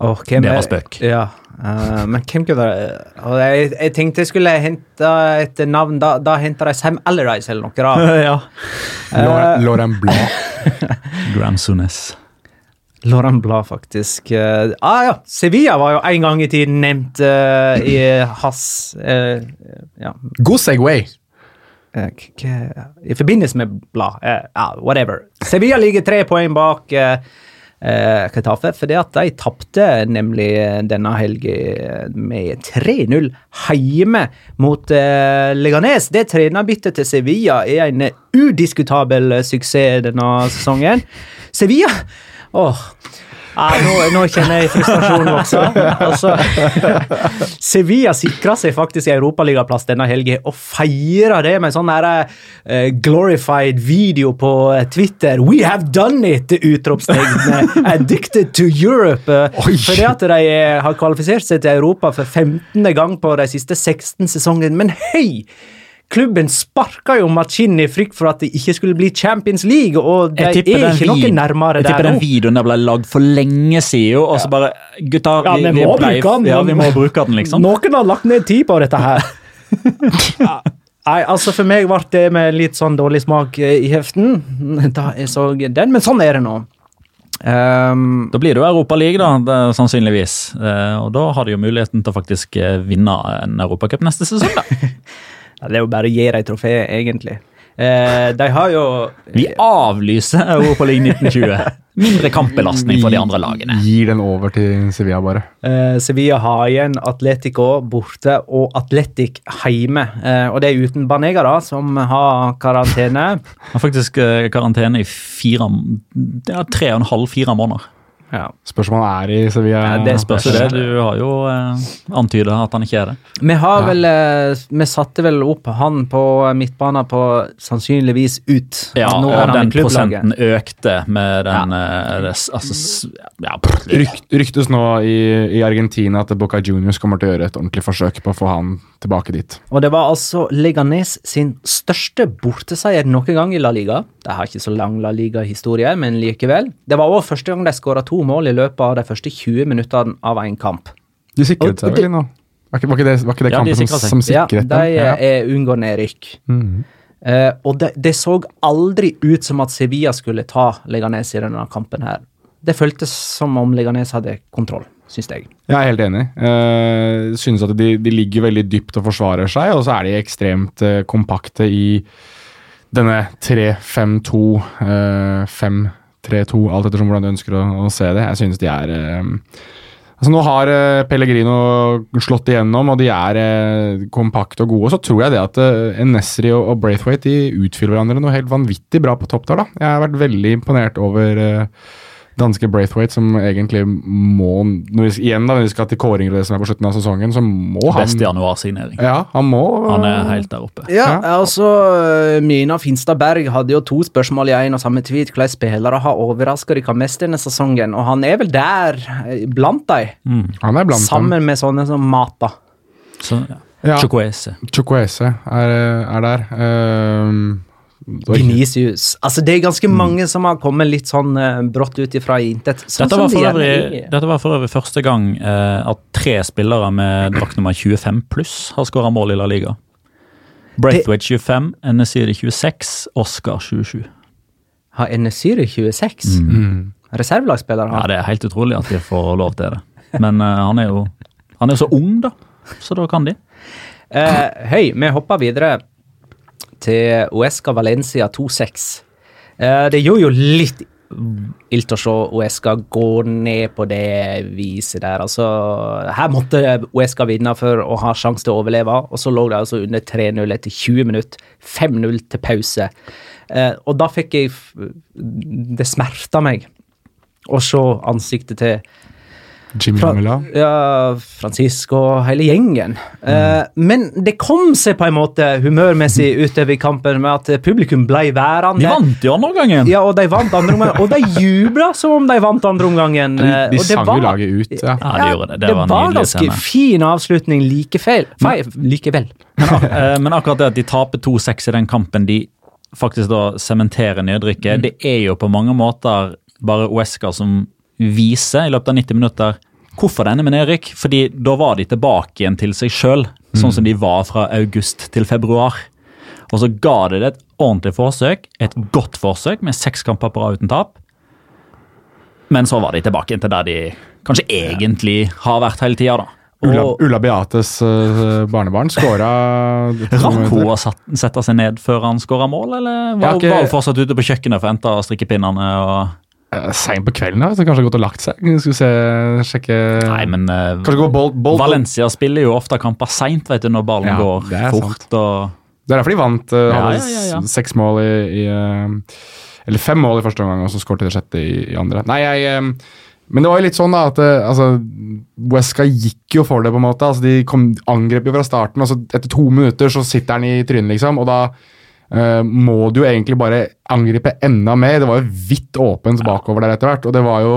Hvem Det var spøk. Ja, uh, men hvem kunne det jeg, jeg tenkte jeg skulle hente et navn. Da, da henter jeg Sam Alarise eller noe. da. ja. uh, Lauren Blad. Gram Sunes. Lauren Blad, faktisk. Eh, ah ja, Sevilla var jo en gang i tiden nevnt eh, i hans eh, Ja, God Segway. eh, I forbindelse med Blad. eh, whatever. Sevilla ligger tre poeng bak uh, Ketafe, det at de tapte nemlig denne helga med 3-0 hjemme mot eh, Leganes. Det trenerbyttet til Sevilla er en udiskutabel suksess denne sesongen. Sevilla Åh, ja, nå, nå kjenner jeg frustrasjonen vokse. Altså, Sevilla sikra seg faktisk europaligaplass denne helga og feira det med en sånn der, uh, glorified video på eh, Twitter. We have done it! Utropstegn. Addicted to Europe. Oi. Fordi at de eh, har kvalifisert seg til Europa for 15. gang på de siste 16 sesongene. Men hei! Klubben sparka jo Machin i frykt for at det ikke skulle bli Champions League, og de er ikke noe nærmere Jeg tipper der den videoen der ble lagd for lenge siden, og så bare Gutta, Ja, vi bruke den, Ja, vi må bruke den, liksom. Noen har lagt ned tid på dette her. Ja. Nei, altså For meg ble det med litt sånn dårlig smak eh, i heften. Da jeg så den, men sånn er det nå. Um, Da blir det jo Europaliga, sannsynligvis. Eh, Og da har de jo muligheten til å faktisk eh, vinne en europacup neste sesong, da. ja, det er jo bare å gi dem trofé, egentlig. Eh, de har jo Vi avlyser Europaliga 1920. Mindre kampbelastning for de andre lagene. Gir den over til Sevilla, bare. eh, Sevilla har igjen Atletico borte og Atletic hjemme. Eh, og det er uten Banega, da, som har karantene. Har faktisk eh, karantene i fire ja, tre og en halv, fire måneder. Ja. Spørsmålet er i Sevilla. Ja, det spørs det, du har jo eh, antyda at han ikke er det. Vi har vel eh, Vi satte vel opp han på midtbanen på sannsynligvis ut. Ja, Nå og han den prosenten økte med den eh, altså, ja, Rykt, ryktes nå i, i Argentina at Boca Juniors kommer til å gjøre et ordentlig forsøk på å få han tilbake dit. Og det var altså Leganes sin største borteseier noen gang i La Liga. De har ikke så lang La Liga-historie, men likevel. Det var òg første gang de skåra to mål i løpet av de første 20 minuttene av en kamp. De sikret seg vel nå? Var ikke, var ikke det, var ikke det ja, kampen de som, som, sikret dem? Ja, de ja. Eh, unngår nedrykk. Mm -hmm. uh, og det, det så aldri ut som at Sevilla skulle ta Leganes i denne kampen her. Det føltes som om Leganes hadde kontroll syns jeg. Jeg er helt enig. Uh, synes at de, de, ligger veldig dypt og forsvarer seg, og så er de ekstremt uh, kompakte i denne 3-5-2-5 3-2, alt ettersom hvordan du ønsker å, å se det. Jeg synes de er eh, Altså Nå har eh, Pellegrino slått igjennom, og de er eh, kompakte og gode. Så tror jeg det at eh, Nesri og, og, Braithwaite de utfyller hverandre noe helt vanvittig bra på topp der. da. Jeg har vært veldig imponert over eh, danske Braithwaite, som egentlig må når vi, Igjen, da, når vi skal til kåringer det som er på slutten av sesongen, så må han Beste januarsignering. Ja, han må Han er helt der oppe. Ja, altså Mina Finstad Berg hadde jo to spørsmål i en og samme tweet. Hvilke spillere har overraska dere mest denne sesongen? Og han er vel der, eh, blant dem. Han er blant dem. Sammen med sånne som Mata. Så, ja. Ja. Chukwueze. Chukwueze er, er der. Ehm, oi. Vinicius. Altså, det er ganske mange som har kommet litt sånn uh, brått ut ifra intet. Sånn Dette var, de øvrig, dette var for øvrig første gang uh, at tre spillere med drakt nummer 25 pluss har skåra mål i La Liga. Braithwaite 25, Enesiri 26, Oscar 27. Har Enesyre 26? Reservelagsspiller Ja. Det er helt utrolig at de får lov til det. Men uh, han er jo han er så ung, da. Så da kan de. Eh, Høy, vi hopper videre til Uesca Valencia 2-6. Eh, det gjorde jo litt ilt å se Uesca gå ned på det viset der. Altså, her måtte Uesca vinne for å ha sjanse til å overleve, og så lå de altså under 3-0 etter 20 minutter. 5-0 til pause. Eh, og da fikk jeg Det smerta meg å se ansiktet til Jimmy fra, Lamela. ja, Francisco og hele gjengen. Eh, men det kom seg på en måte humørmessig utover i kampen med at publikum ble værende. De vant jo andre omgangen! Ja, og de vant andre omgangen, og de jubla som om de vant andre omgangen. De, Eh, de sang jo laget ut. Ja. Ja, de gjorde det. Det var en nydelig ganske fin avslutning likevel. Feil, likevel. Eh, Men akkurat det at de taper 2-6 i den kampen de faktisk da sementerer nedrykket, Mm. det er jo på mange måter bare Uesca som viser i løpet av 90 minutter Hvorfor denne med nedrykk? Fordi da var de tilbake igjen til seg sjøl, sånn som de var fra august til februar. Og så ga de det et ordentlig forsøk, et godt forsøk, med seks kamper på rad uten tap. Men så var de tilbake igjen til der de kanskje egentlig har vært hele tida, da. Ulla, Ulla Beates uh, barnebarn skåra Rakk hun å sette seg ned før han skåra mål, eller var hun fortsatt ute på kjøkkenet for å hente strikkepinnene? og... Seint på kvelden, da. Så kanskje gått og lagt seg. Skal vi se, sjekke Nei, men eh, Kanskje gå bolt, bolt Valencia spiller jo ofte kamper seint, vet du, når ballen Ja, går det fort. og... Det er derfor de vant. Uh, Ja, hadde ja, ja, ja. s- seks mål i, i uh, Eller fem mål i første omgang, og så skåret de det sjette i, i andre. Nei, jeg um, Men det var jo litt sånn, da, at eh, altså, Wesca gikk jo for det, på en måte. Altså, de kom, angrep jo fra starten, og så etter to minutter så sitter han i trynet, liksom. Og da eh, må du egentlig bare angripe enda mer. Det var jo vidt åpent bakover der etter hvert, og det var jo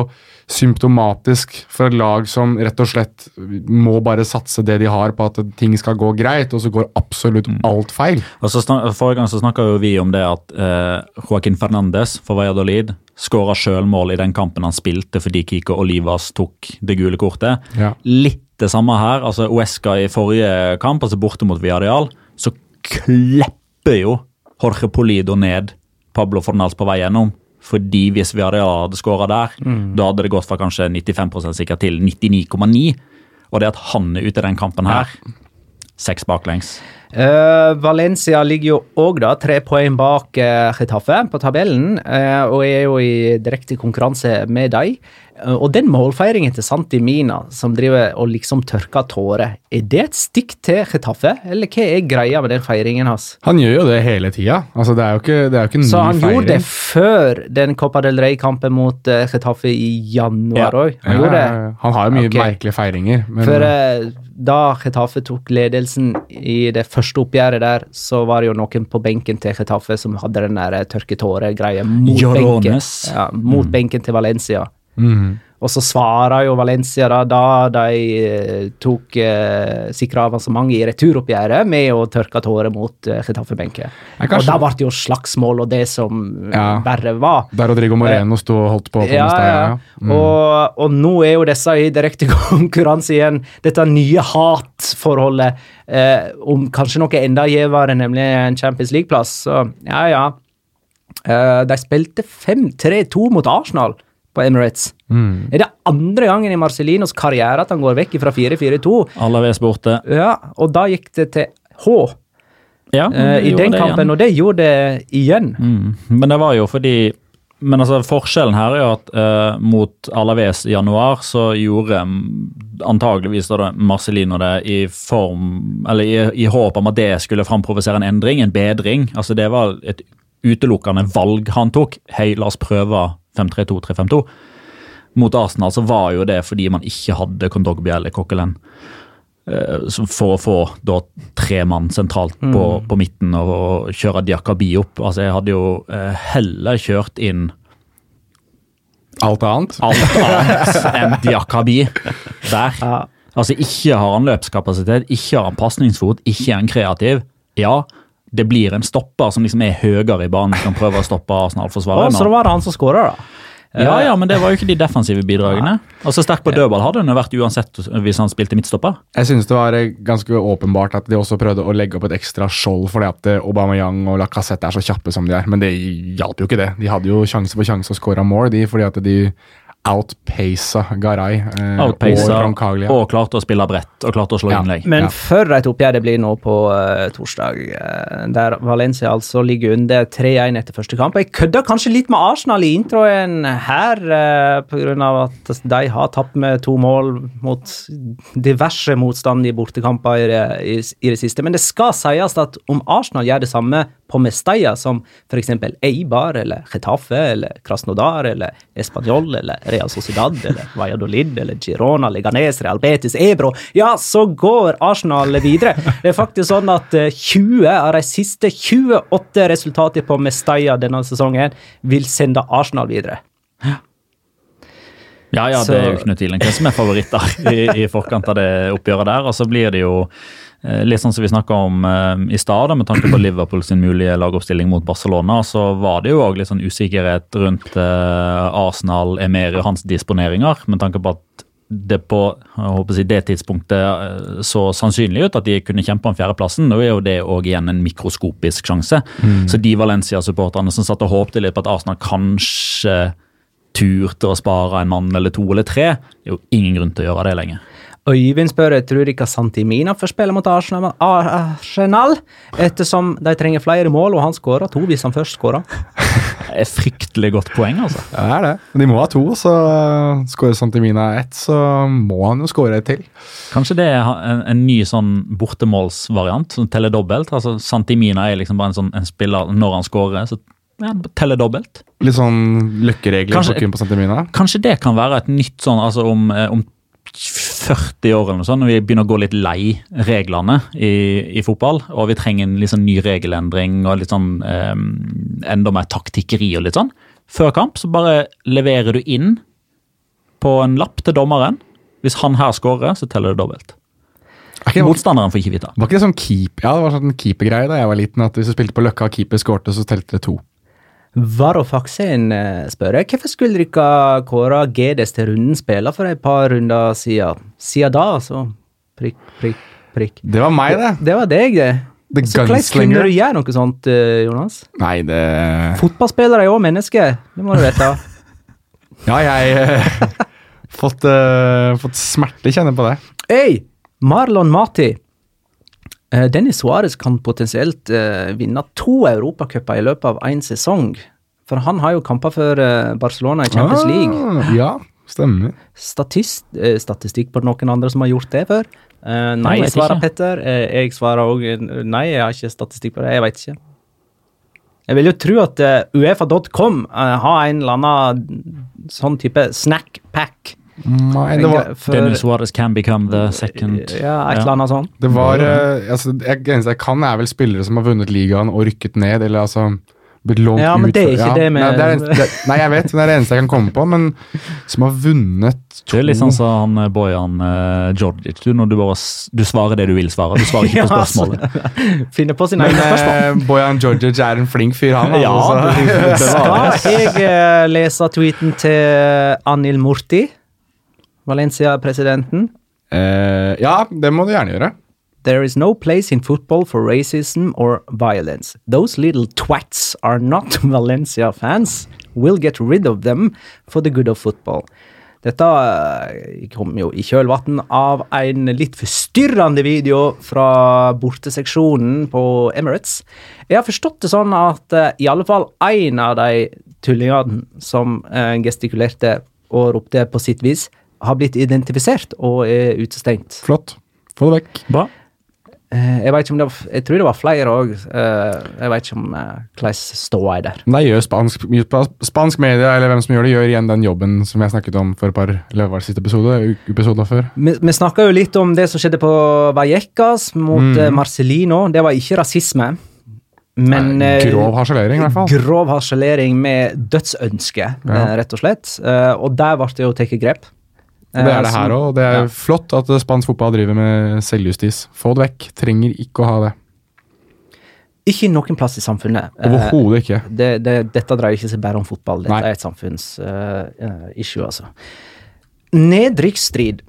symptomatisk for et lag som rett og slett må bare satse det de har på at ting skal gå greit, og så går absolutt alt feil. Og så Forrige gang så snakka vi om det at eh, Joaquin Fernandes for Valladolid skåra sjølmål i den kampen han spilte fordi Kiko Olivas tok det gule kortet. Ja. Litt det samme her. altså Uesca i forrige kamp, altså borte mot Villarreal, så klepper jo Jorge Polido ned Pablo Fornals på vei gjennom. Fordi hvis vi hadde skåra der, da hadde det gått fra kanskje 95% sikkert til 99,9. Og det at han er ute i den kampen her, seks baklengs. Uh, Valencia ligger jo òg da tre poeng bak uh, Getafe på tabellen, uh, og er jo i direkte konkurranse med dem. Eh, og den målfeiringen til Santi Mina, som driver og liksom tørker tårer, er det et stikk til Getafe, eller hva er greia med den feiringen hans? Han gjør jo det hele tida. Altså, det er jo ikke, det jo ikke en Så han feiring. gjorde det før den Copa del Rey-kampen mot Chetaffe Getafe i januar òg. Ja, Han ja, ja. Han har jo mye okay. merkelige feiringer. Men, For eh, da Getafe tok ledelsen i det første oppgjøret der, så var det jo noen på benken til Getafe som hadde den der tørke-tåre-greia mot, benken, Llorones. ja, mot benken til Valencia. Mhm. Og så svarer jo Valencia da, da de eh, tok eh, sikra avansement i returoppgjøret med å tørke tårer mot eh, Chetaffe-benken. Kanskje- Og da ble det jo slagsmål og det som Ja. verre var. Der Rodrigo Moreno sto og holdt på. på Ja, ja, ja. Mm. Og, og nå er jo disse i direkte konkurranse igjen. Dette nye hatforholdet eh, om kanskje noe enda gjevere, nemlig en Champions League-plass. Så ja, ja. Eh, de spilte 5-3-2 mot Arsenal på Emirates. Mm. Er det andre gangen i Marcelinos karriere at han går vekk fra 4-4-2? Alaves borte. Ja, og da gikk det til H Ja, uh, i den kampen, igjen. og det gjorde det igjen. Mm. Men det var jo fordi Men altså, forskjellen her er jo at uh, mot Alaves i januar så gjorde antageligvis da Marcelino det i form Eller i, i håp om at det skulle framprovosere en endring, en bedring. Altså Det var et utelukkende valg han tok. Hei, la oss prøve 5-3-2, 3-5-2. Mot Arsenal så var jo det fordi man ikke hadde Kondogbia eller Coquelin. Eh, For å få da tre mann sentralt på, på midten og, og kjøre Diakabi opp. Altså Jeg hadde jo eh, heller kjørt inn Alt annet. alt annet enn Diakabi der. Ja. Altså Ikke har han løpskapasitet, ikke har han pasningsfot, ikke er han kreativ. Ja, det blir en stopper som liksom er høyere i banen, som kan prøve å stoppe Og Arsenal-forsvaret. så var det han som skåra, da. Ja, ja, men det var jo ikke de defensive bidragene. Og så Sterk på dødball hadde han vært uansett hvis han spilte midtstopper. Jeg synes det var eh, ganske åpenbart at de også prøvde å legge opp et ekstra skjold fordi at eh, Aubameyang og Lacassette er så kjappe som de er. Men det hjalp jo ikke det. De hadde jo sjanse på sjanse å score mål, de, fordi at de outpaca Garay eh, og Outpacer Roncaglia. og klarte å spille bredt og klarte å slå Ja. innlegg. Men Ja. for et oppgjør det blir nå på uh, torsdag, uh, der Valencia altså ligger under 3-1 etter første kamp. Jeg kødda kanskje litt med Arsenal i introen her, uh, pga. at de har tapt med to mål mot diverse motstand i bortekamper i i, i det siste. Men det skal sies at om Arsenal gjør det samme på Mestalla som f.eks. Eibar eller Getafe eller Krasnodar eller Español eller Real Sociedad eller Valladolid eller Girona, Leganes, Real Betis, Ebro, ja, så går Arsenal videre. Det er faktisk sånn at eh, 20 av de siste 28 resultatene på Mestalla denne sesongen vil sende Arsenal videre. Ja, ja, det er jo ikke noe tvil om hvem som er favoritter i, i forkant av det oppgjøret der. Og så blir det jo eh, litt sånn som vi snakka om eh, i stad, med tanke på Liverpool sin mulige lagoppstilling mot Barcelona, så var det jo òg litt sånn usikkerhet rundt eh, Arsenal, Emery og hans disponeringer, med tanke på at det på jeg det tidspunktet eh, så sannsynlig ut at de kunne kjempe om fjerdeplassen. Nå er jo det òg igjen en mikroskopisk sjanse. Så de Valencia-supporterne som satt og håpte litt på at Arsenal kanskje turte å spare en mann eller to eller tre, det er jo ingen grunn til å gjøre det lenger. Øyvind spør jeg tror ikke Santimina får spille mot Arsenal, Arsenal, ettersom de trenger flere mål, og han skåra to hvis han først skåra. Det er fryktelig godt poeng, altså. Ja, det er det. De må ha to, så skårer Santimina ett, så må han jo skåre et til. Kanskje det er en, en ny sånn bortemålsvariant, som teller dobbelt. Altså, Santimina er liksom bare en, sånn, en spiller når han skårer, så ja, telle dobbelt. Litt sånn løkkeregler Kanskje- på kun på Santimina. Kanskje det kan være et nytt sånn, altså om, eh, om 40 år eller noe sånt, når vi begynner å gå litt lei reglene i, i fotball, og vi trenger en sånn ny regelendring og litt sånn eh, enda mer taktikkeri og litt sånn. Før kamp så bare leverer du inn på en lapp til dommeren. Hvis han her scorer, så teller det dobbelt. Ikke, Motstanderen får ikke vite. Var ikke det sånn keep, ja, det var sånn keepergreie da jeg var liten, at hvis du spilte på Løkka og keeper skårte, så telte det to. Varofaksen spør spør hvorfor skulle dere kåre GDs til runden spiller for et par runder siden? Siden da, altså. prikk, prikk, prikk. Det var meg, det. Det var deg, det. The Så hvordan kunne du gjøre noe sånt, eh, Jonas? Nei, det Fotballspillere er jo mennesker, det må du vite. Ja, jeg har fått, uh, fått smerte kjenne på det. Hei, Marlon Mati. Eh, Dennis Suárez kan potensielt eh, vinne to europacuper i løpet av én sesong. For han har jo kamper for eh, Barcelona i Champions League. Ah, ja, stemmer. Statist, statistikk på noen andre som har gjort det før? Nei, Jeg svarer ikke. Petter. Jeg svarer òg nei, jeg har ikke statistikk på det. Jeg veit ikke. Jeg vil jo tro at uh, Uefa.com har en eller annen sånn type snack pack. Nei, det var, for- Dennis Waters can become the second Ja, et eller annet sånt. det var eh, altså, jeg, eneste jeg kan, er vel spillere som har vunnet ligaen og rykket ned, eller altså blitt lånt Ja, men ut det er ikke ikke det med- nei, det er, det, nei, jeg vet, det er det eneste jeg kan komme på, men som har vunnet to Det er litt sånn som han eh, Bojan uh, Djordjic. Du, når du, bare, du svarer det du vil svare. Du svarer ikke på Ja, altså. spørsmålet. Finner på sine Men egne spørsmål. eh, Bojan Djordjic er en flink fyr, han. Ja, altså, det- så- Skal jeg uh, lese tweeten til Anil Murti, Valencia-presidenten? Eh, ja, det må du gjerne gjøre. There is no place in football for racism or violence. Those little twats are not Valencia fans. We'll get rid of them for the good of football. Dette eh, kom jo i kjølvann av en litt forstyrrende video fra borteseksjonen på Emirates. Jeg har forstått det sånn at eh, i alle fall én av de tullingene som eh, gestikulerte og ropte på sitt vis, har blitt identifisert og er utestengt. Flott. Få det vekk. Bra. Eh, Jeg vet ikke om det var, jeg tror det var flere òg. Jeg vet ikke om eh, hvordan ståa er der. Men gjør spansk, spansk media, eller hvem som gjør det, gjør igjen den jobben som jeg snakket om for et par eller siste episode, episoder før. Vi, vi snakka jo litt om det som skjedde på Vallecas mot Mm. eh, Marcelino. Det var ikke rasisme, men Nei, eh, Grov harselering, i hvert fall. grov harselering med dødsønske, eh, Ja. rett og slett. Eh, Og der ble det jo tatt grep. Og det er det Eh, her som- òg. Det er ja. flott at spansk fotball driver med selvjustis. Få det vekk. Trenger ikke å ha det. Ikke noen plass i samfunnet. Eh, Overhodet ikke. det, det, dette dreier ikke seg bare om fotball. Dette Nei. er et samfunnsissue, altså. Nedrykksstrid.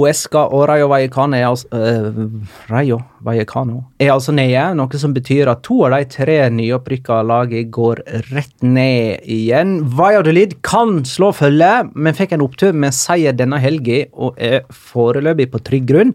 Uesca og Rayo Vallecano er altså, uh, Rayo Vallecano er altså nede, noe som betyr at to av de tre nyopprykka lagene går rett ned igjen. Valladolid kan slå følge, men fikk en opptur med seier denne helga og er foreløpig på trygg grunn.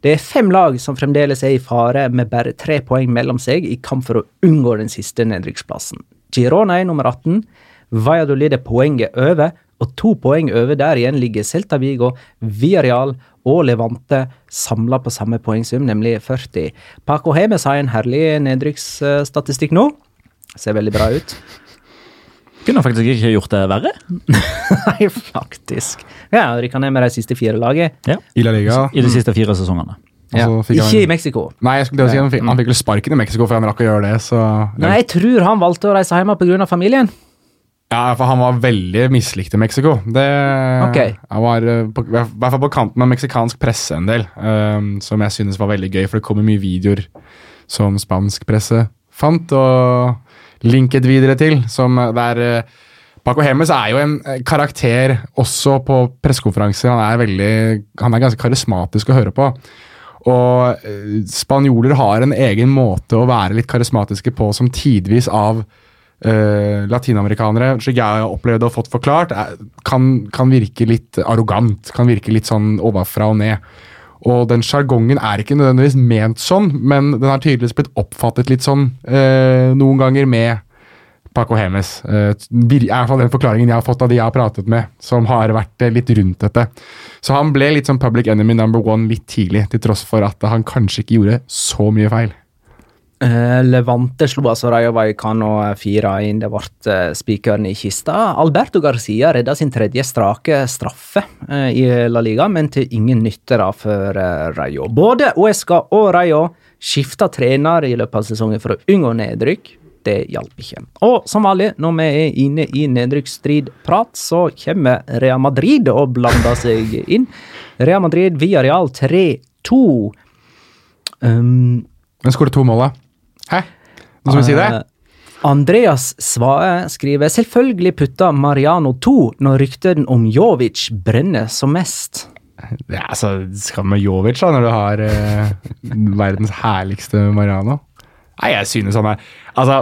Det er fem lag som fremdeles er i fare med bare tre poeng mellom seg i kamp for å unngå den siste nedrykksplassen. Girona er nummer 18, Valladolid er poenget over, og to poeng over der igjen ligger Celta Vigo, Villarreal og Levante samla på samme poengsum, nemlig 40. Paco Hemes har en herlig nedrykksstatistikk nå. Ser veldig bra ut. Kunne faktisk ikke gjort det verre. Nei, faktisk. Ja, Rykka ned med de siste fire lagene. Ja. I La Liga. I de siste fire sesongene. Ja. Ikke han- i Mexico. Nei, jeg skulle si han fikk, han fikk vel sparken i Mexico før han rakk å gjøre det, så Nei, jeg tror han valgte å reise hjem pga. familien. Ja, for han var veldig mislikt i Mexico. Det, okay. Han var eh, på, i hvert fall på kanten av meksikansk presse en del, um, som jeg synes var veldig gøy, for det kommer mye videoer som spansk presse fant og linket videre til, som der uh, Paco Hemes er jo en eh, karakter også på pressekonferanser. Han er veldig, han er ganske karismatisk å høre på. Og eh, spanjoler har en egen måte å være litt karismatiske på som tidvis av eh, latinamerikanere, slik jeg har opplevd og fått forklart, er, kan, kan virke litt arrogant. Kan virke litt sånn ovenfra og ned. Og den sjargongen er ikke nødvendigvis ment sånn, men den har tydeligvis blitt oppfattet litt sånn eh, noen ganger med Paco Hemes. Eh, er i hvert fall den forklaringen jeg har fått av de jeg har pratet med, som har vært litt rundt dette. Så han ble litt sånn public enemy number one litt tidlig, til tross for at han kanskje ikke gjorde så mye feil. Eh, Levante slo altså Rayo Vallecano 4-1. Det ble eh, spikeren i kista. Alberto Garcia redda sin tredje strake straffe eh, i La Liga, men til ingen nytte da for eh, Rayo. Både Uesca og Rayo skifta trener i løpet av sesongen for å unngå nedrykk. Det hjalp ikke. Og som vanlig, når vi er inne i nedrykksstridprat, så kommer Real Madrid og blander seg inn. Real Madrid via Real 3-2. Um, Men skåret to mål, da? Hæ? Nå skal vi si det? Eh, Andreas Svae skriver selvfølgelig putta Mariano 2 når rykten om Jovic brenner som mest. Ja, altså, Skal med Jovic, da, når du har eh, verdens herligste Mariano? Nei, jeg synes han er Altså,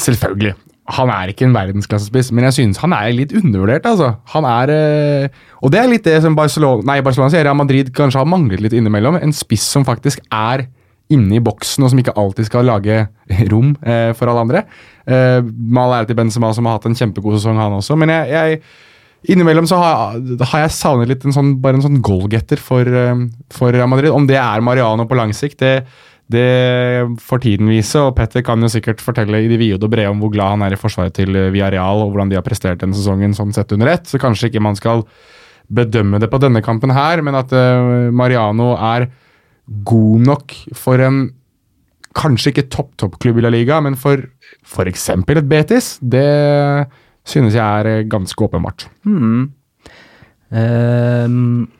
selvfølgelig. Han er ikke en verdensklassespiss, men jeg synes han er litt undervurdert. altså. Han er eh, Og det er litt det som Barcelona nei, Barcelona sier Real Madrid kanskje har manglet litt innimellom. En spiss som faktisk er inne i boksen, og som ikke alltid skal lage rom eh, for alle andre. Eh, Mal ære til Benzema, som har hatt en kjempegod sesong, han også. Men jeg, jeg Innimellom så har, har jeg savnet litt en sånn, bare en sånn goalgetter for, eh, for Madrid. Om det er Mariano på lang sikt, det, det får tiden vise. Og Petter kan jo sikkert fortelle i de vide og brede om hvor glad han er i forsvaret til eh, Villarreal, og hvordan de har prestert denne sesongen sånn sett under ett. Så kanskje ikke man skal bedømme det på denne kampen her, men at eh, Mariano er god nok for en Kanskje ikke topp-topp-klubb i La Liga, men for f.eks. et Betis, det synes jeg er eh, ganske åpenbart. Hmm. Um,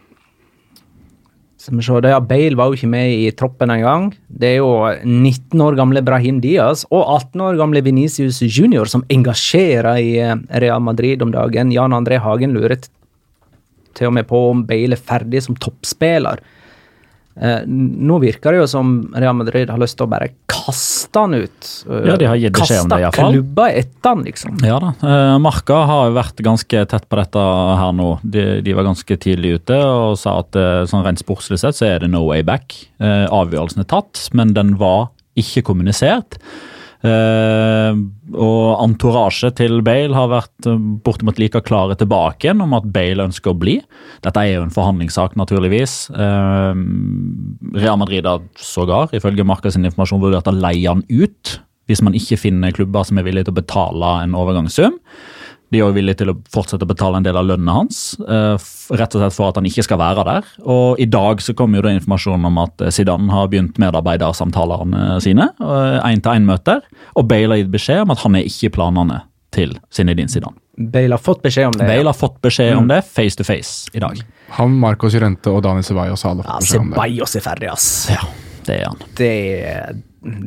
skal vi se, ja, Bale var jo ikke med i troppen engang. Det er jo 19 år gamle Brahim Diaz og 18 år gamle Venicius Junior som engasjerer i eh, Real Madrid om dagen. Jan André Hagen lurer til og med på om Bale er ferdig som toppspiller. Eh, nå virker det jo som Real Madrid har lyst til å bare kaste han ut. Eh, Ja, de har gitt beskjed om det i hvert. Kaste klubba etter han, liksom. Ja da. Eh, Marka har jo vært ganske tett på dette her nå. De, de var ganske tidlig ute og sa at eh, sånn rent sportslig sett så er det no way back. Eh, avgjørelsen er tatt, men den var ikke kommunisert. Eh, og entourage til Bale har vært eh, bortimot like klare tilbake igjen om at Bale ønsker å bli. Dette er jo en forhandlingssak, naturligvis. Eh, Real Madrid har sågar, ifølge Marka sin informasjon, vurdert å leie han ut hvis man ikke finner klubber som er villige til å betale en overgangssum. De er også villige til å fortsette å betale en del av lønnen hans, eh, rett og slett for at han ikke skal være der. Og I dag så kom jo det informasjon om at eh, Zidane har begynt medarbeidersamtalene sine, én-til-én-møter, og Bale har gitt beskjed om at han er ikke i planene til Zinedine Zidane. Bale har fått beskjed om det. Bale har fått beskjed om det face to face i dag. Han, Marcos Jurente og Daniel Ceballos har alle fått beskjed om det. Ceballos er ferdig, ass. Ja, det er han. det,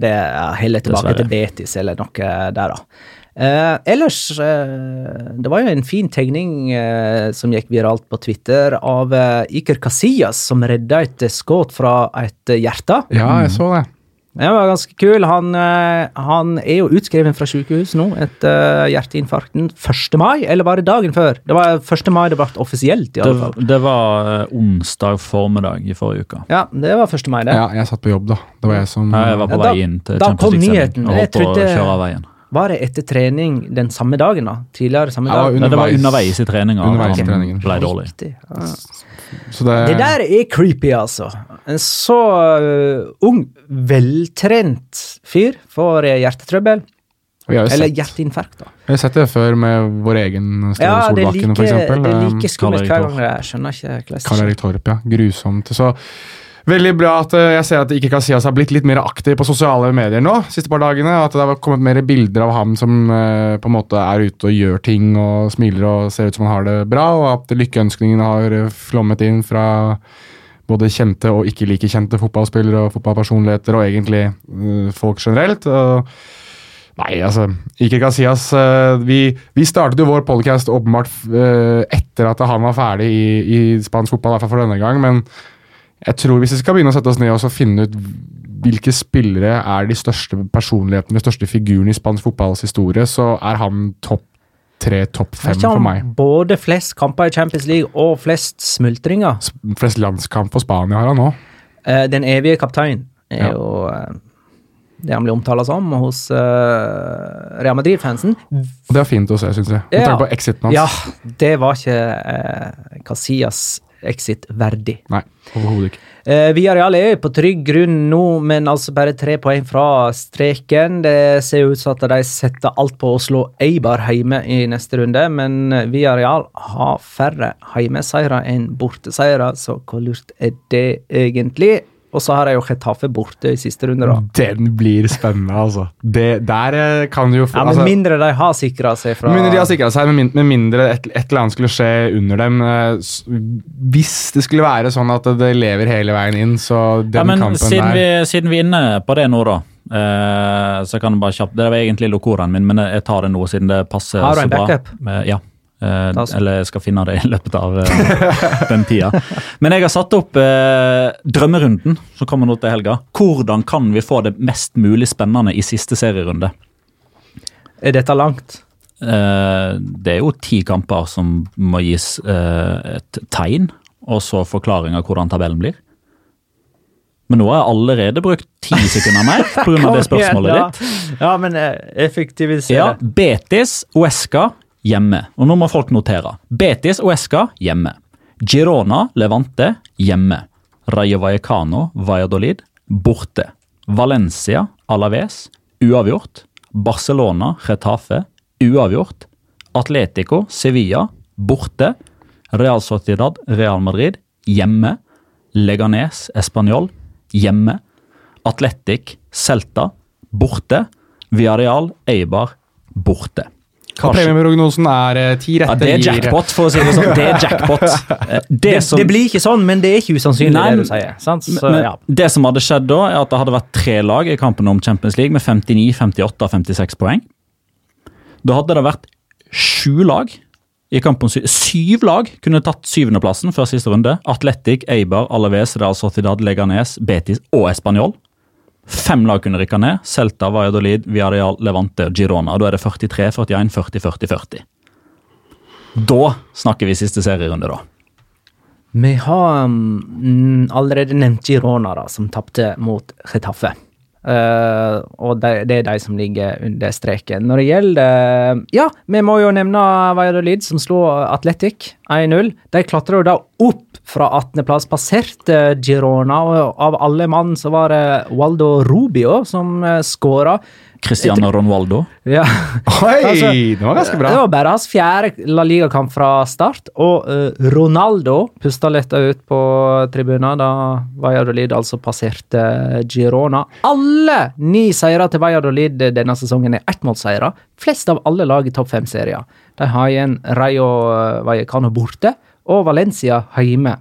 det er heller tilbake Dessverre. til Betis eller noe der, da. Eh, ellers eh, Det var jo en fin tegning eh, som gikk viralt på Twitter av eh, Iker Casillas som redda et skudd fra et eh, hjerte. Ja, jeg så det. Det var ganske kul. Han, eh, han er jo utskrevet fra sykehus nå etter hjerteinfarkten 1. mai, eller var det dagen før? Det var 1. mai det ble offisielt, i alle fall. Det, det var eh, onsdag formiddag i forrige uke. Ja, det var 1. mai, det. Ja, jeg satt på jobb, da. Det var jeg som Ja, Jeg var på Ja, da- vei inn til da kom nyheten. og Jeg holdt på å trodde- kjøre av veien. Var det etter trening den samme dagen, da? Tidligere samme Ja, dag? Ja, det var Underveis. underveis i treninga Underveis i treningen. ble dårlig. Riktig. Ja. Så det, Det der er creepy, altså. En så uh, ung, veltrent fyr får eh, hjertetrøbbel. Eller sett, hjerteinfarkt, da. vi har sett det før med vår egen Ståle Ja, Solbakken, like, eksempel. det er Um, like skummelt hver gang. Jeg skjønner ikke hvordan Karl. Erik Torp, ja. Grusomt. Så veldig bra at eh, jeg ser at ikke Casillas har blitt litt mer aktiv på sosiale medier nå. siste par dagene, At det har kommet mer bilder av ham som eh, på en måte er ute og gjør ting og smiler og ser ut som han har det bra, og at lykkeønskningene har eh, flommet inn fra både kjente og ikke like kjente fotballspillere og fotballpersonligheter, og egentlig folk generelt. og Nei, altså, Iker Casillas vi, vi startet jo vår podcast åpenbart etter at han var ferdig i, i spansk fotball, i hvert fall for denne gang. Men jeg tror hvis vi skal begynne å sette oss ned og finne ut hvilke spillere er de største personlighetene, de største figurene i spansk fotballs historie, så er han topp tre, topp fem for meg. Både flest kamper i Champions League og flest smultringer. Flest landskamp for Spania har han nå. Eh, den evige kaptein er Ja. jo eh, det han blir omtalt som hos uh, Real Madrid-fansen. Det er fint å se, syns jeg. Med Ja. tanke på exiten hans. Ja, det var ikke uh, Casillas exit verdig. Nei, overhodet ikke. Eh, Villarreal er på trygg grunn nå, men altså bare tre poeng fra streken. Det ser ut som at de setter alt på å slå Eibar hjemme i neste runde, men Villarreal har færre hjemmeseiere enn borteseiere, så hvor lurt er det egentlig? Og så har jeg jo Getafe borte i siste runde, da. Den blir spennende, altså. Det, der eh, kan du jo få Ja, Med altså, mindre de har sikra seg fra Med mindre de har sikra seg, med, min, med mindre et, et eller annet skulle skje under dem. eh, Hvis det skulle være sånn at det lever hele veien inn, så den Ja, men kampen siden der vi, siden vi er inne på det nå, da. eh, så kan du bare kjapt Det var egentlig lokoren min, men jeg tar det nå siden det passer Har du så en bra. backup? Eh, ja. Eh, altså. eller jeg skal finne det i løpet av eh, den tida. Men jeg har satt opp eh, drømmerunden som kommer nå til helga. Hvordan kan vi få det mest mulig spennende i siste serierunde? Er dette langt? Eh, det er jo ti kamper som må gis eh, et tegn, og så forklaring av hvordan tabellen blir. Men nå har jeg allerede brukt ti sekunder mer pga. det spørsmålet ditt. Ja, men eh, effektivisere. Ja, Betis, Uesca, hjemme. Og nå må folk notere. Betis, Uesca, hjemme. Girona, Levante, hjemme. Rayo Vallecano, Valladolid, borte. Valencia, Alaves, uavgjort. Barcelona, Retafe, uavgjort. Atletico, Sevilla, borte. Real Sociedad, Real Madrid, hjemme. Leganes, Español, hjemme. Atletic, Celta, borte. Villarreal, Eibar, borte. Og Premieprognosen er eh, ti Ja, det er jackpot, for å si det sånn. Det er jackpot. Eh, Det, Det, som, det blir ikke sånn, men det er ikke usannsynlig, Nei, det du sier. Sant? Så, men, ja. det som hadde skjedd da, er at det hadde vært tre lag i kampen om Champions League med 59, 58 og 56 poeng. Da hadde det vært sju lag i kampen. Syv lag kunne tatt syvendeplassen før siste runde. Atletic, Eibar, Alaves, Real Sociedad, Leganes, Betis og Español. Fem lag kunne rykke ned. Celta, Valladolid, Villarreal, Levante og Girona. Da er det 43, 41, 40, 40, 40. Da snakker vi siste serierunde, da. Vi har mm, allerede nevnt Girona, da, som tapte mot Getafe. Eh, og det, det er de som ligger under streken. Når det gjelder Ja, vi må jo nevne Valladolid, som slo Atletic 1-0. De klatra jo da opp fra 18.-plass, passerte Girona, og av alle mann så var det Waldo Rubio som uh, skåra. Cristiano Ronaldo. Ja. Oi, Altså, det var ganske bra. Det var bare hans fjerde La Liga-kamp fra start, og uh, Ronaldo pusta letta ut på tribunen da Valladolid altså passerte Girona. Alle ni seire til Valladolid denne sesongen er ettmålsseire. Flest av alle lag i topp fem-serier. De har igjen Rayo Vallecano borte og Valencia hjemme.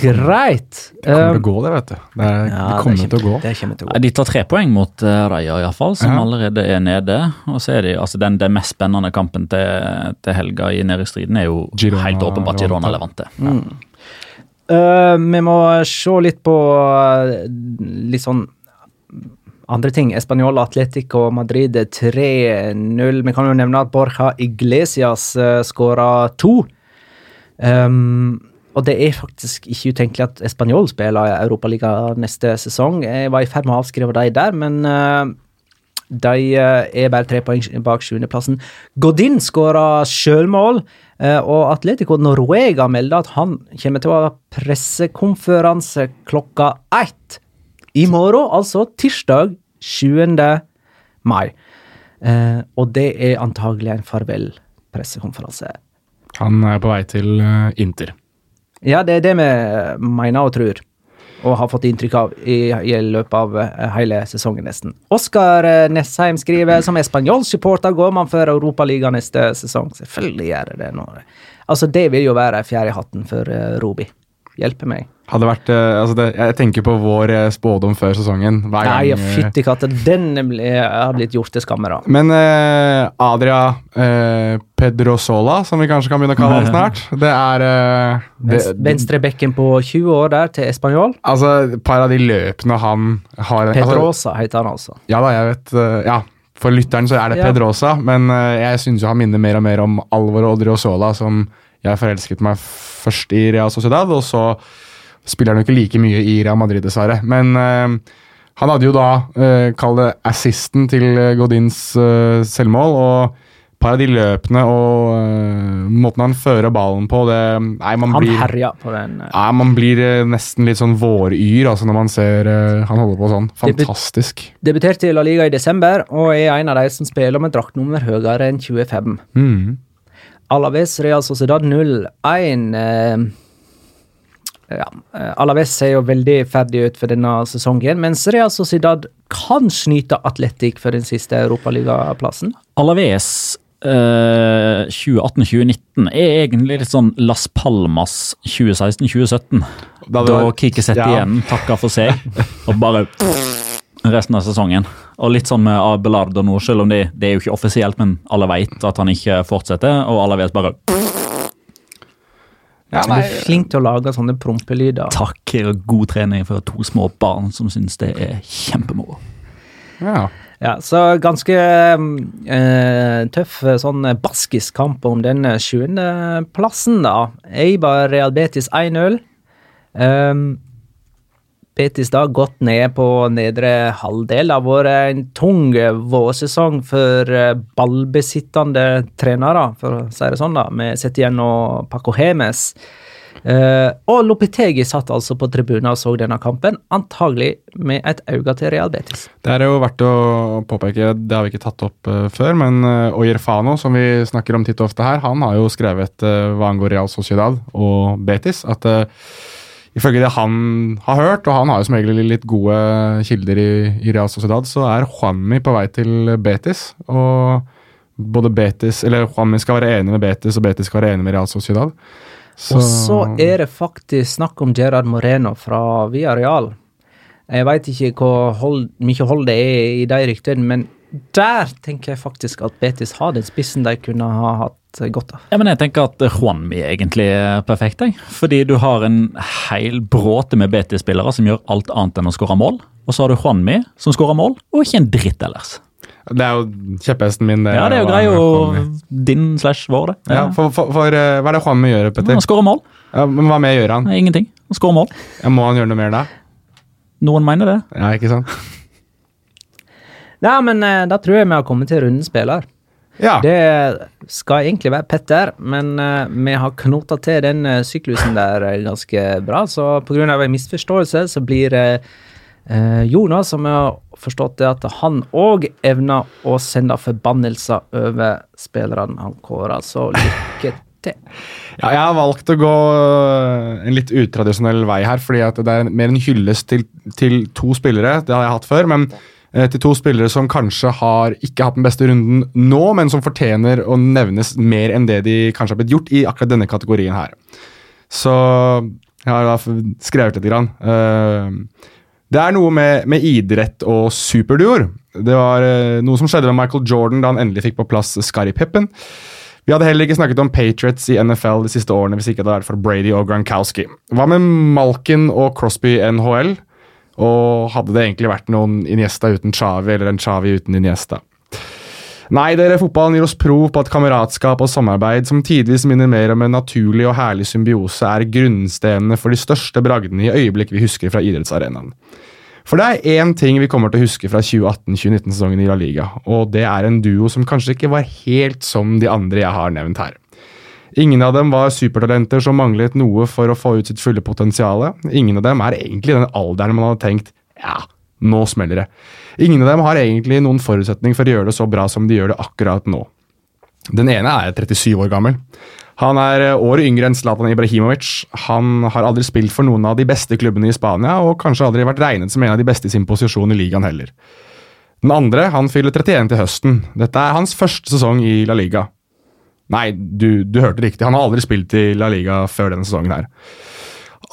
Greit. Det kommer Um, til å gå, det, vet du. Det, er, ja, det kommer til å gå. Det kommer til å gå. De tar tre poeng mot uh, Raja, iallfall, som Ja. allerede er nede. Og så er de, altså Den, den mest spennende kampen til, til helga i nedrykksstriden er jo Girona, helt åpenbart Girona Levante. Eh, vi må se litt på uh, litt sånn andre ting. Español, Atletico Madrid 3-0. Vi kan jo nevne at Borja Iglesias uh, skåra to. Um, og det er faktisk ikke utenkelig at Español spiller i Europaligaen neste sesong. Jeg var i ferd med å avskrive dem der, men eh, de eh, er bare tre poeng bak sjuendeplassen. Godin skåra sjølmål, eh, og Atletico Noruega melder at han kommer til å ha pressekonferanse klokka ett i morgen, altså tirsdag 7. mai. Og det er antagelig en farvel-pressekonferanse. Han er på vei til Inter. Ja, det er det vi mener og tror, og har fått inntrykk av i, i løpet av eh, hele sesongen, nesten. Oskar Nesheim Nessheim skriver som espanjolsupporter går man for Europaligaen neste sesong. Selvfølgelig gjør det det. Nå. altså, det vil jo være fjerde i hatten for uh, Robi. Hjelpe meg. Hadde vært, eh, altså det, Jeg tenker på vår eh, spådom før sesongen. hver Nei, gang, ja, eh, fytti katta, den har blitt gjort til skamme, da. Men eh, Adria eh, Pedrosola, som vi kanskje kan begynne å kalle han snart, det er eh, det, Venstrebekken på 20 år der til Español. Altså, et par av de løpene han har altså, Pedrosa heter han altså. Ja da, jeg vet Ja, for lytteren så er det Ja. Pedrosa, men jeg syns jo han minner mer og mer om Alvor Odriozola, som jeg forelsket meg først i Real Sociedad, og så spiller han jo ikke like mye i Real Madrid, dessverre. Men eh, han hadde jo da, uh, kall det assisten til eh, Godins eh, selvmål, og par av de løpene og uh, måten han fører ballen på, det Nei, man Han blir herja på den. Uh, nei, Man blir uh, nesten litt sånn våryr altså når man ser eh, han holder på sånn. Fantastisk. Debuterte i La Liga i desember, og er en av de som spiller med draktnummer høyere enn 25. Mm. Alaves Real Sociedad 0-1. Ja, eh, Alaves ser jo veldig ferdig ut for denne sesongen, mens Real Sociedad kan snyte Atletic for den siste europaligaplassen. Alaves eh, 2018-2019 er egentlig litt sånn Las Palmas 2016-2017. Da Da, Kiki setter ja. igjen takker for seg, og bare resten av sesongen. Og litt sånn med Abelardo nå, selv om det, det er jo ikke offisielt, men alle vet at han ikke fortsetter, og Alaves bare Ja, Du er flink til å lage sånne prompelyder. Takk, og god trening for to små barn som syns det er kjempemoro. ja. Ja, så ganske eh, tøff eh, sånn baskisk kamp om den sjuendeplassen, da. Eibar Real Betis 1-0. Um, Betis da gått ned på nedre halvdel. Det har vært en tung eh, vårsesong for eh, ballbesittende trenere, for å si det sånn, da, med Setien og Paco Hemes. Eh, og Lopetegi satt altså på tribunen og så denne kampen, antagelig med et øye til Real Betis. Det er jo verdt å påpeke, det har vi ikke tatt opp uh, før, men uh, Oyerfano, som vi snakker om titt og ofte her, han har jo skrevet uh, hva angår Real Sociedad og Betis, at eh, ifølge det han har hørt, og han har jo som regel litt gode kilder i, i Real Sociedad, så er Juanmi på vei til Betis. Og både Betis, eller Juanmi skal være enig med Betis, og Betis skal være enig med Real Sociedad. Og så er det faktisk snakk om Gerard Moreno fra Villarreal. Jeg veit ikke hvor hold, mye hold det er i de ryktene, men der tenker jeg faktisk at Betis har den spissen de kunne ha hatt godt av. Ja, men jeg tenker at Juanmi egentlig er perfekt. Jeg. Fordi du har en hel bråte med BT-spillere som gjør alt annet enn å skåre mål. Og så har du Juanmi som skårer mål, og ikke en dritt ellers. Det er jo kjepphesten min. Ja, det er jo hva grei og din slash vår, det. Ja, for, for, for eh, Hva er det Juanmi gjør, Petter? Han skårer mål. Ja, men Hva mer gjør han? Ingenting. Han skårer mål. Ja, må han gjøre noe mer da? Noen mener det. Ja, ikke sant? Nei, men eh, da tror jeg vi har kommet til rundens spiller. Ja. Det skal egentlig være Petter, men uh, vi har knota til den uh, syklusen der uh, ganske bra. Så pga. en misforståelse så blir eh, Jonas, som har forstått det at han òg evner å sende forbannelser over spillerne han kårer. Så lykke til. Ja, jeg har valgt å gå en litt utradisjonell vei her, fordi det er mer en hyllest til, til to spillere. Det har jeg hatt før, men til to spillere som kanskje har ikke hatt den beste runden nå, men som fortjener å nevnes mer enn det de kanskje har blitt gjort i akkurat denne kategorien her. Så jeg har da skrevet litt. Grann. Eh, det er noe med, med idrett og superduoer. Det var eh, noe som skjedde med Michael Jordan da han endelig fikk på plass Scarry Pippen. Vi hadde heller ikke snakket om Patriots i NFL de siste årene hvis ikke det hadde vært for Brady og Gronkowski. Hva med Malkin og Crosby NHL? Og hadde det egentlig vært noen Iniesta uten Chavi, eller en Chavi uten Iniesta? Nei, dere, fotballen gir oss prov på at kameratskap og samarbeid, som tidvis minner mer om en naturlig og herlig symbiose, er grunnstenene for de største bragdene i øyeblikk vi husker fra idrettsarenaen. For det er én ting vi kommer til å huske fra 2018-2019-sesongen i La Liga, og det er en duo som kanskje ikke var helt som de andre jeg har nevnt her. Ingen av dem var supertalenter som manglet noe for å få ut sitt fulle potensial. Ingen av dem er egentlig den alderen man hadde tenkt ja, nå smeller det. Ingen av dem har egentlig noen forutsetning for å gjøre det så bra som de gjør det akkurat nå. Den ene er 37 år gammel. Han er eh, året yngre enn Zlatan Ibrahimovic. Han har aldri spilt for noen av de beste klubbene i Spania, og kanskje aldri vært regnet som en av de beste i sin posisjon i ligaen heller. Den andre han fyller 31 til høsten. Dette er hans første sesong i La Liga. Nei, du, du hørte riktig. Han har aldri spilt i La Liga før denne sesongen her.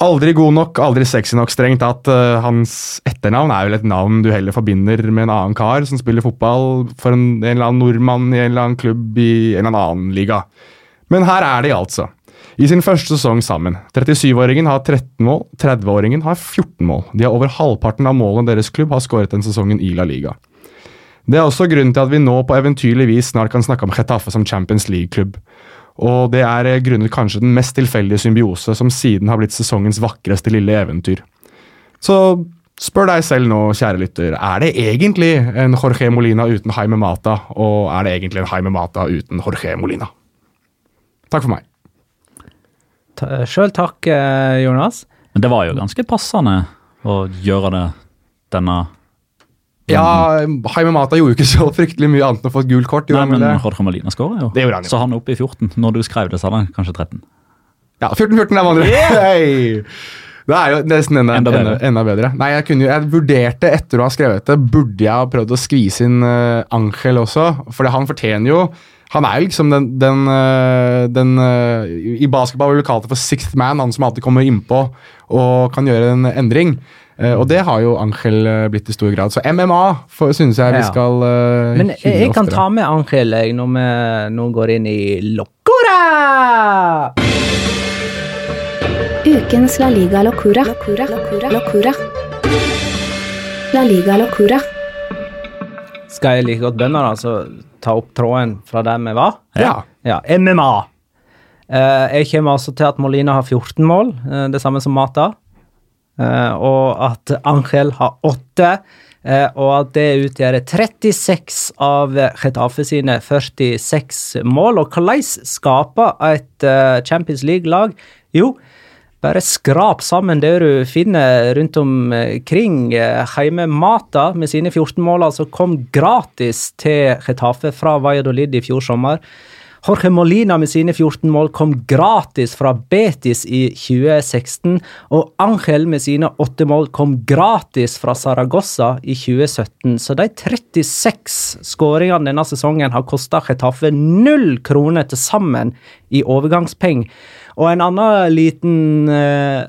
Aldri god nok, aldri sexy nok, strengt tatt. Uh, hans etternavn er vel et navn du heller forbinder med en annen kar som spiller fotball for en, en eller annen nordmann i en eller annen klubb i en eller annen liga. Men her er de altså. I sin første sesong sammen. 37-åringen har 13 mål, 30-åringen har 14 mål. De har over halvparten av målene deres klubb har skåret den sesongen i La Liga. Det er også grunnen til at vi nå på eventyrlig vis snart kan snakke om Chetaffe som Champions League-klubb. Og det er eh, grunnet kanskje den mest tilfeldige symbiose som siden har blitt sesongens vakreste lille eventyr. Så spør deg selv nå, kjære lytter, er det egentlig en Jorge Molina uten Jaime Mata, og er det egentlig en Jaime Mata uten Jorge Molina? Takk for meg. Sjøl takk, eh, Jonas. Men det var jo ganske passende å gjøre det denne Ja, Haime Mata gjorde jo ikke så fryktelig mye annet enn å få et gult kort. Nei, men? Jorge Molina skåra jo. Det gjorde han jo. Så han er oppe i 14. Når du skrev det, sa han kanskje 13. Ja, 14-14 er vanlig. Hey! Det er jo nesten enda, Enda enda, bedre. enda, bedre. Nei, jeg, kunne, jeg vurderte etter å ha skrevet det, burde jeg ha prøvd å skvise inn uh, Angel også? For han fortjener jo Han er jo liksom den, den, uh, den uh, I basketball vil vi kalle det for sixth man, han som alltid kommer innpå og kan gjøre en endring. Eh, og det har jo Angel eh, blitt i stor grad. Så MMA for- synes jeg vi skal uh, Men jeg, jeg kan ta med Angel jeg, når vi nå går inn i Locora! Ukens La Liga Locura. Locura. Locura. Locura. La Liga Locura. Skal jeg like godt bønder, altså ta opp tråden fra der vi var? Ja. Ja, MMA. Eh, jeg kommer altså til at Molina har 14 mål, det samme som Mata. Eh, og at Angel har 8. eh, og at det utgjør 36 av Getafe sine 46 mål. Og hvordan skaper et eh, Champions League-lag? Jo, bare skrap sammen det du finner rundt omkring. Heime Mata med sine 14 mål altså kom gratis til Getafe fra Valladolid i fjor sommer. Jorge Molina med sine 14 mål kom gratis fra Betis i 2016. Og Angel med sine 8 mål kom gratis fra Saragossa i 2017. Så de 36 skåringene denne sesongen har kosta Getafe null kroner til sammen i overgangspenger. Og en annen liten uh,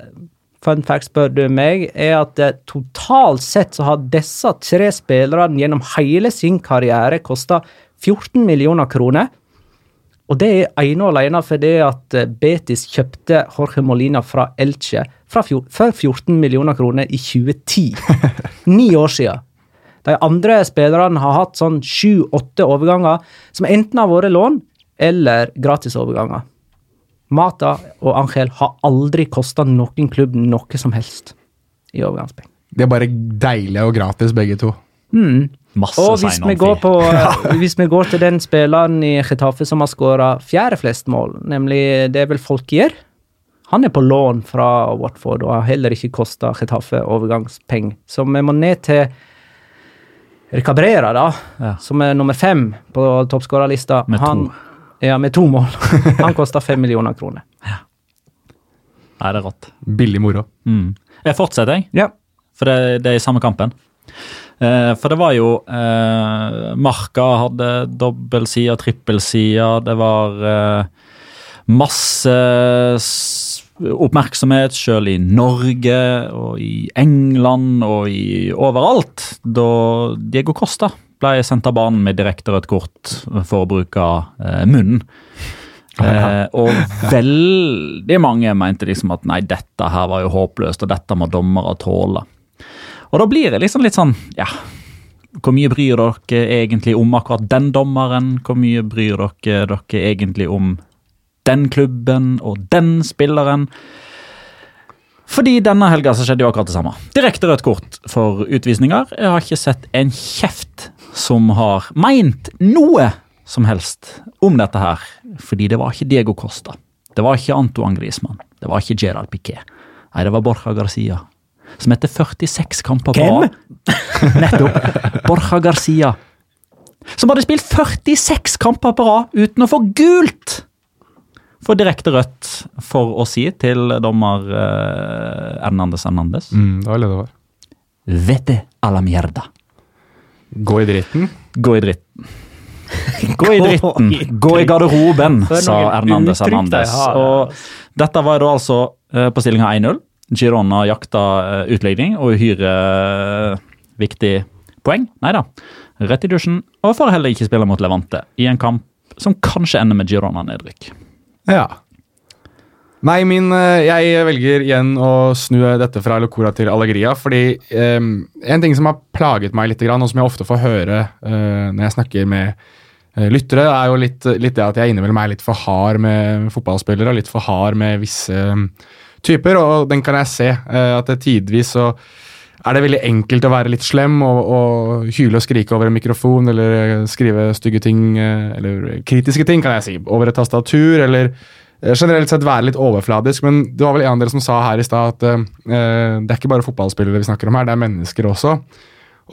fun fact, spør du meg, er at uh, totalt sett så har disse tre spillerne gjennom hele sin karriere kosta 14 millioner kroner. Og det er ene og alene fordi at eh, Betis kjøpte Jorge Molina fra Elche fra fjor, for 14 millioner kroner i 2010. Ni år siden. De andre spillerne har hatt sånn sju-åtte overganger som enten har vært lån eller gratisoverganger. Mata og Angel har aldri kosta noen klubb noe som helst i overgangspenger. De er bare deilige og gratis, begge to. Masse Og hvis vi, går på, hvis vi går til den spilleren i Getafe som har skåra fjerde flest mål, nemlig det er vel Folkier Han er på lån fra Watford og har heller ikke kosta Getafe overgangspenger. Så vi må ned til Ricabrera, da, Ja. som er nummer fem på toppskårerlista. Med to. Han- Ja, med to mål. Han koster fem millioner kroner. Nei, det er rått. Billig moro. Mm. Jeg fortsetter, jeg. Ja. For det, det er i samme kampen. Eh, for det var jo eh, Marka hadde dobbeltside, trippelside. Det var eh, masse oppmerksomhet selv i Norge og i England og i overalt da Diego Costa ble sendt av banen med direkte rødt kort for å bruke eh, munnen. Eh, og veldig mange mente liksom at nei, dette her var jo håpløst, og dette må dommere tåle. Og da blir det liksom litt sånn, ja Hvor mye bryr dere egentlig om akkurat den dommeren? Hvor mye bryr dere dere egentlig om den klubben og den spilleren? Fordi denne helga så skjedde jo akkurat det samme. Direkte rødt kort for utvisninger. Jeg har ikke sett en kjeft som har meint noe som helst om dette her. Fordi det var ikke Diego Costa. Det var ikke Antoine Griezmann. Det var ikke Gerald Piquet. Nei, det var Borja Garcia. Som etter 46 kamper på Hvem? rad Nettopp. Borja Garcia. Som hadde spilt 46 kamper på rad uten å få gult! For direkte rødt for å si til dommer eh, Hernandez Hernandez. Mm, det var det det var. Vete a la mierda. Gå i dritten. Gå i dritten. Gå i dritten. Gå i garderoben, sa Hernandez Hernandez. Og dette var da altså eh, på stillinga 1-0. Girona jakta eh, utligning og uhyre eh, viktig poeng. Nei da. Rett i dusjen, og får heller ikke spille mot Levante i en kamp som kanskje ender med Girona-nedrykk. Ja. Nei, min, eh, jeg velger igjen å snu dette fra Locora til Allegria. Fordi um, en ting som har plaget meg litt, og som jeg ofte får høre uh, når jeg snakker med lyttere, er jo litt, litt det at jeg innimellom er litt for hard med fotballspillere. Litt for hard med visse eh, typer, og den kan jeg se. eh, at det tidvis så er det veldig enkelt å være litt slem og, og hyle og skrike over en mikrofon eller eh, skrive stygge ting, eh, eller kritiske ting, kan jeg si, over et tastatur, eller generelt sett være litt overfladisk. Men det var vel en av dere som sa her i stad at uh, det er ikke bare fotballspillere vi snakker om her, det er mennesker også.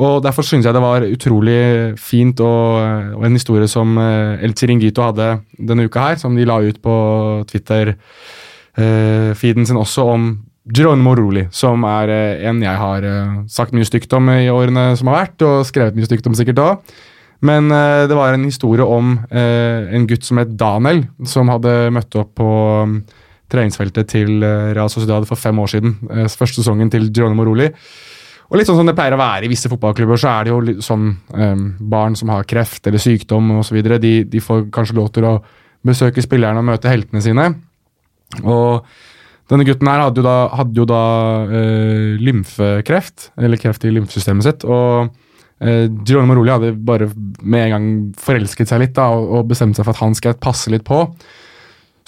Og Derfor syns jeg det var utrolig fint og, og en historie som El Chiringuito hadde denne uka her, som de la ut på Twitter-feeden sin også, om Geronimo Roli, som er eh, en jeg har eh, sagt mye stygt om i årene som har vært, og skrevet mye stygt om sikkert da. Men eh, det var en historie om eh, en gutt som het Daniel, som hadde møtt opp på um, treningsfeltet til eh, Real Sociedad for fem år siden. eh, første sesongen til Geronimo Roli. Og litt sånn som det pleier å være i visse fotballklubber, så er det jo sånn um, barn som har kreft eller sykdom osv., de, de får kanskje lov til å besøke spillerne og møte heltene sine. Og denne gutten her hadde jo da, hadde jo da eh, lymfekreft, eller kreft i lymfesystemet sitt. og eh, Geronimo Roli hadde bare med en gang forelsket seg litt da, og, og bestemt seg for at han skal passe litt på.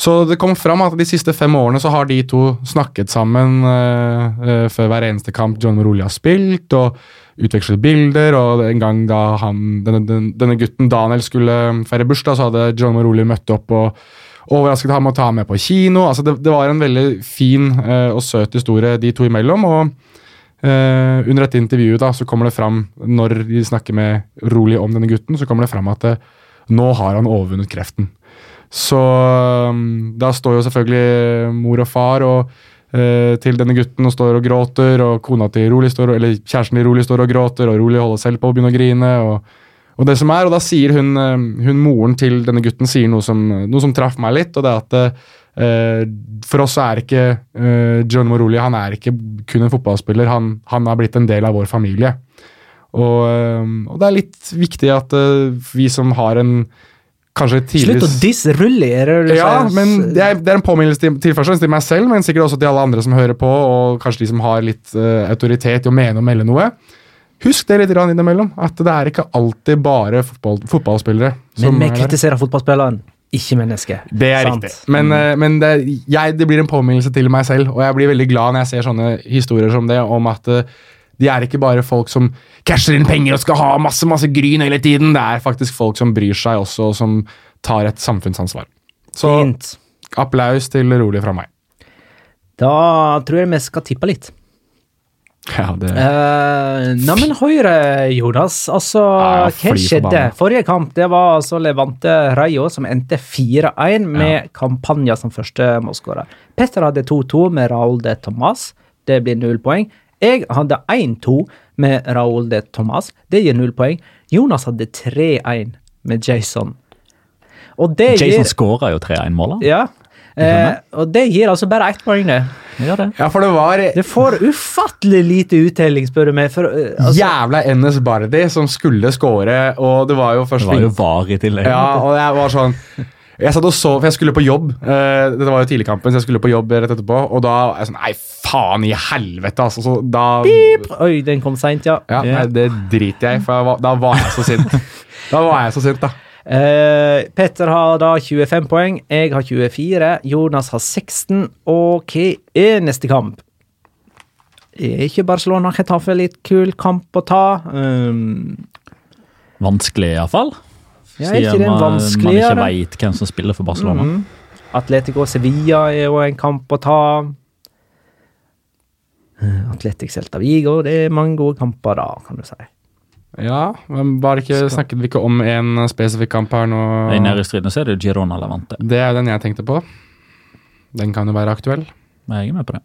Så det kom fram at de siste fem årene så har de to snakket sammen eh, før hver eneste kamp John Roli har spilt, og utvekslet bilder. Og en gang da han, denne, denne gutten Daniel skulle feire bursdag, så hadde John Roli møtt opp og overrasket ham med å ta ham med på kino. Altså det, det var en veldig fin eh, og søt historie de to imellom. og Uh, Under dette intervjuet da, så kommer det fram, når de snakker med Roli om denne gutten, så kommer det fram at eh, nå har han overvunnet kreften. Så um, da står jo selvfølgelig mor og far og, til denne gutten og står og gråter, og kona til Roli står, eller kjæresten til Roli står og gråter, og Roli holder selv på å begynne å grine. og og det som er, og da sier hun, eh, hun moren til denne gutten sier noe som, noe som traff meg litt, og det er at uh, for oss er ikke uh, John Moroli han er ikke kun en fotballspiller, han, han har blitt en del av vår familie. Og, og det er litt viktig at vi som har en kanskje tidligere Slutt å disse Rulli! er det ja, men det er, det er en påminnelse til, til først til meg selv, men sikkert også til alle andre som hører på, og kanskje de som har litt autoritet i å mene og melde noe. Husk det litt innimellom, at det er ikke alltid bare fotball, fotballspillere Men vi er kritiserer fotballspilleren, ikke mennesket. Det er Sant? riktig. Men, eh, men det, jeg, det blir en påminnelse til meg selv, og jeg blir veldig glad når jeg ser sånne historier som det, om at eh, de er ikke bare folk som casher inn penger og skal ha masse masse gryn hele tiden. Det er faktisk folk som bryr seg også, og som tar et samfunnsansvar. Så Fint. applaus til Rolig fra meg. Da tror jeg vi skal tippe litt. Ja, det... Uh, Neimen, Høyre, Jonas. Altså, Ja, hva skjedde? Forrige kamp det var altså Levante Rayo, som endte 4-1 med Campania som første målskårer. Petter hadde 2-2 med Raúl de Tomàs. Det blir null poeng. Jeg hadde 1-2 med Raúl de Tomàs. Det gir null poeng. Jonas hadde 3-1 med Jason. Jason gir skåra jo 3-1-målet. Ja. uh, og det gir altså bare ett poeng, det. Ja, det. Ja, for det var Det får ufattelig lite uttelling, spør du meg. For, eh, altså, jævla NS Bardi som skulle score, og det var jo først Det var jo var i tillegg. Ja, og jeg var sånn Jeg satt og så, for jeg skulle på jobb. Uh, dette var jo tidligkampen, så jeg skulle på jobb rett etterpå. Og da er jeg sånn Nei, faen i helvete, altså. Så da Oi, den kom seint, ja. Ja, nei, Det driter jeg i, for jeg var, da var jeg så sint. Da var jeg så sint, da. Eh, Petter har da 25 poeng, jeg har 24, Jonas har 16. Og hva er neste kamp? Er ikke Barcelona Getafe litt kul kamp å ta? Um, Vanskelig, iallfall. Ja, er ikke den man, man ikke veit hvem som spiller for Barcelona. Mhm. Atletico Sevilla er jo en kamp å ta. Eh, Atletic Celta Vigo, det er mange gode kamper da, kan du si. Ja, men bare ikke, snakket vi ikke om en spesifikk kamp her nå? I striden så er det Girona Levante. Det er jo den jeg tenkte på. Den kan jo være aktuell. Jeg er med på det.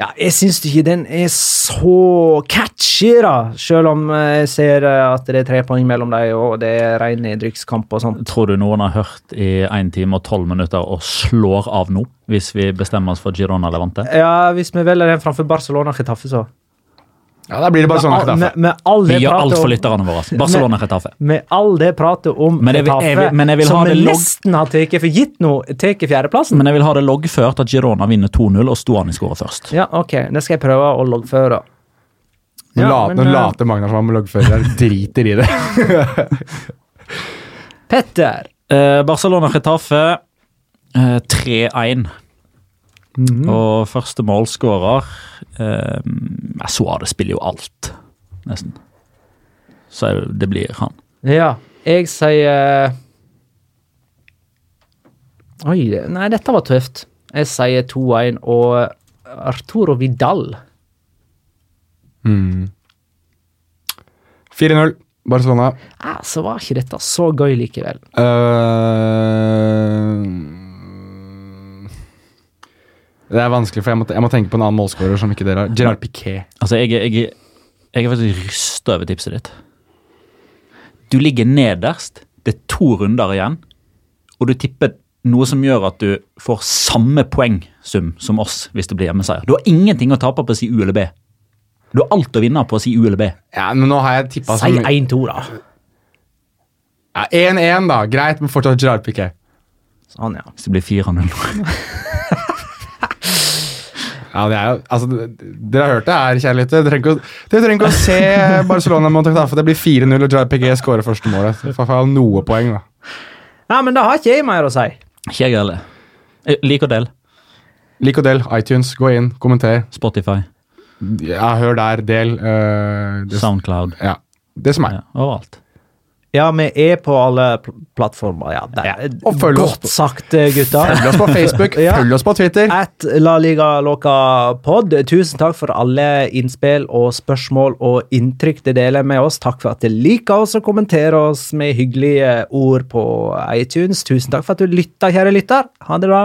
Ja, jeg syns ikke den er så catchy, da. Selv om jeg ser eh, at det er tre poeng mellom dem, og det er ren nedrykkskamp og sånt. Tror du noen har hørt i 1 time og 12 minutter og slår av nå, hvis vi bestemmer oss for Girona Levante? Ja, hvis vi velger den framfor Barcelona Getafe, så. Ja, Da blir det bare sånn. Med, med, med all Vi det gjør alt for lytterne våre. Barcelona Retafe. med all det pratet om Men jeg Retafe, jeg jeg, men jeg vil som ha vi nesten har tatt for gitt nå, tar fjerdeplassen. Men jeg vil ha det loggført at Girona vinner 2-0 og Stuani skårer først. Ja, ok, det skal jeg prøve å loggføre. Nå Ja, la- later Magnar som han loggfører driter i det. Petter. Eh, Barcelona Retafe eh, 3-1. Mhm. Og første målskårer eh, Suade spiller jo alt, nesten. Så det blir han. Ja, jeg sier Oi, nei, dette var tøft. Jeg sier 2-1 og Arturo Vidal. Mm. 4-0, Barcelona. Ja, så var ikke dette så gøy likevel. Eh, det er vanskelig, for jeg må, jeg må tenke på en annen målskårer som ikke dere har. Gerard Piquet. Altså, jeg, jeg, jeg er faktisk rysta over tipset ditt. Du ligger nederst. Det er to runder igjen, og du tipper noe som gjør at du får samme poengsum som oss hvis det blir hjemmeseier. Du har ingenting å tape på å si U eller B. Du har alt å vinne på å si U eller B. Ja, men nå har jeg tippa Si 1-2, da. Ja, 1-1, da. Greit, men fortsatt Gerard Piquet. Sånn, ja. Hvis det blir 4-0. Ja, det er jo, altså, Dere har hørt det her, kjærligheter. Dere trenger ikke å- dere trenger ikke å se Barcelona mot Tactafe. Det blir 4-0, og Piquet skårer første målet. Så får jeg noe poeng, da. Ja, men det har ikke jeg mer å si. Ikke jeg heller. Eh, Lik og del. Lik og del, iTunes, gå inn, kommenter. Spotify, Ja, hør der, del. Uh, det, Soundcloud. ja, det som er. Ja, overalt. Ja, vi er på alle pl plattformer. Ja, det er og følg oss godt sagt, eh, gutta. Følg oss på Facebook, Ja. følg oss på Twitter. At La Liga Loca Pod. Tusen takk for alle innspill og spørsmål og inntrykk det deler med oss. Takk for at du liker oss og kommenterer oss med hyggelige ord på iTunes. Tusen takk for at du lytta, kjære lytter. Ha det bra.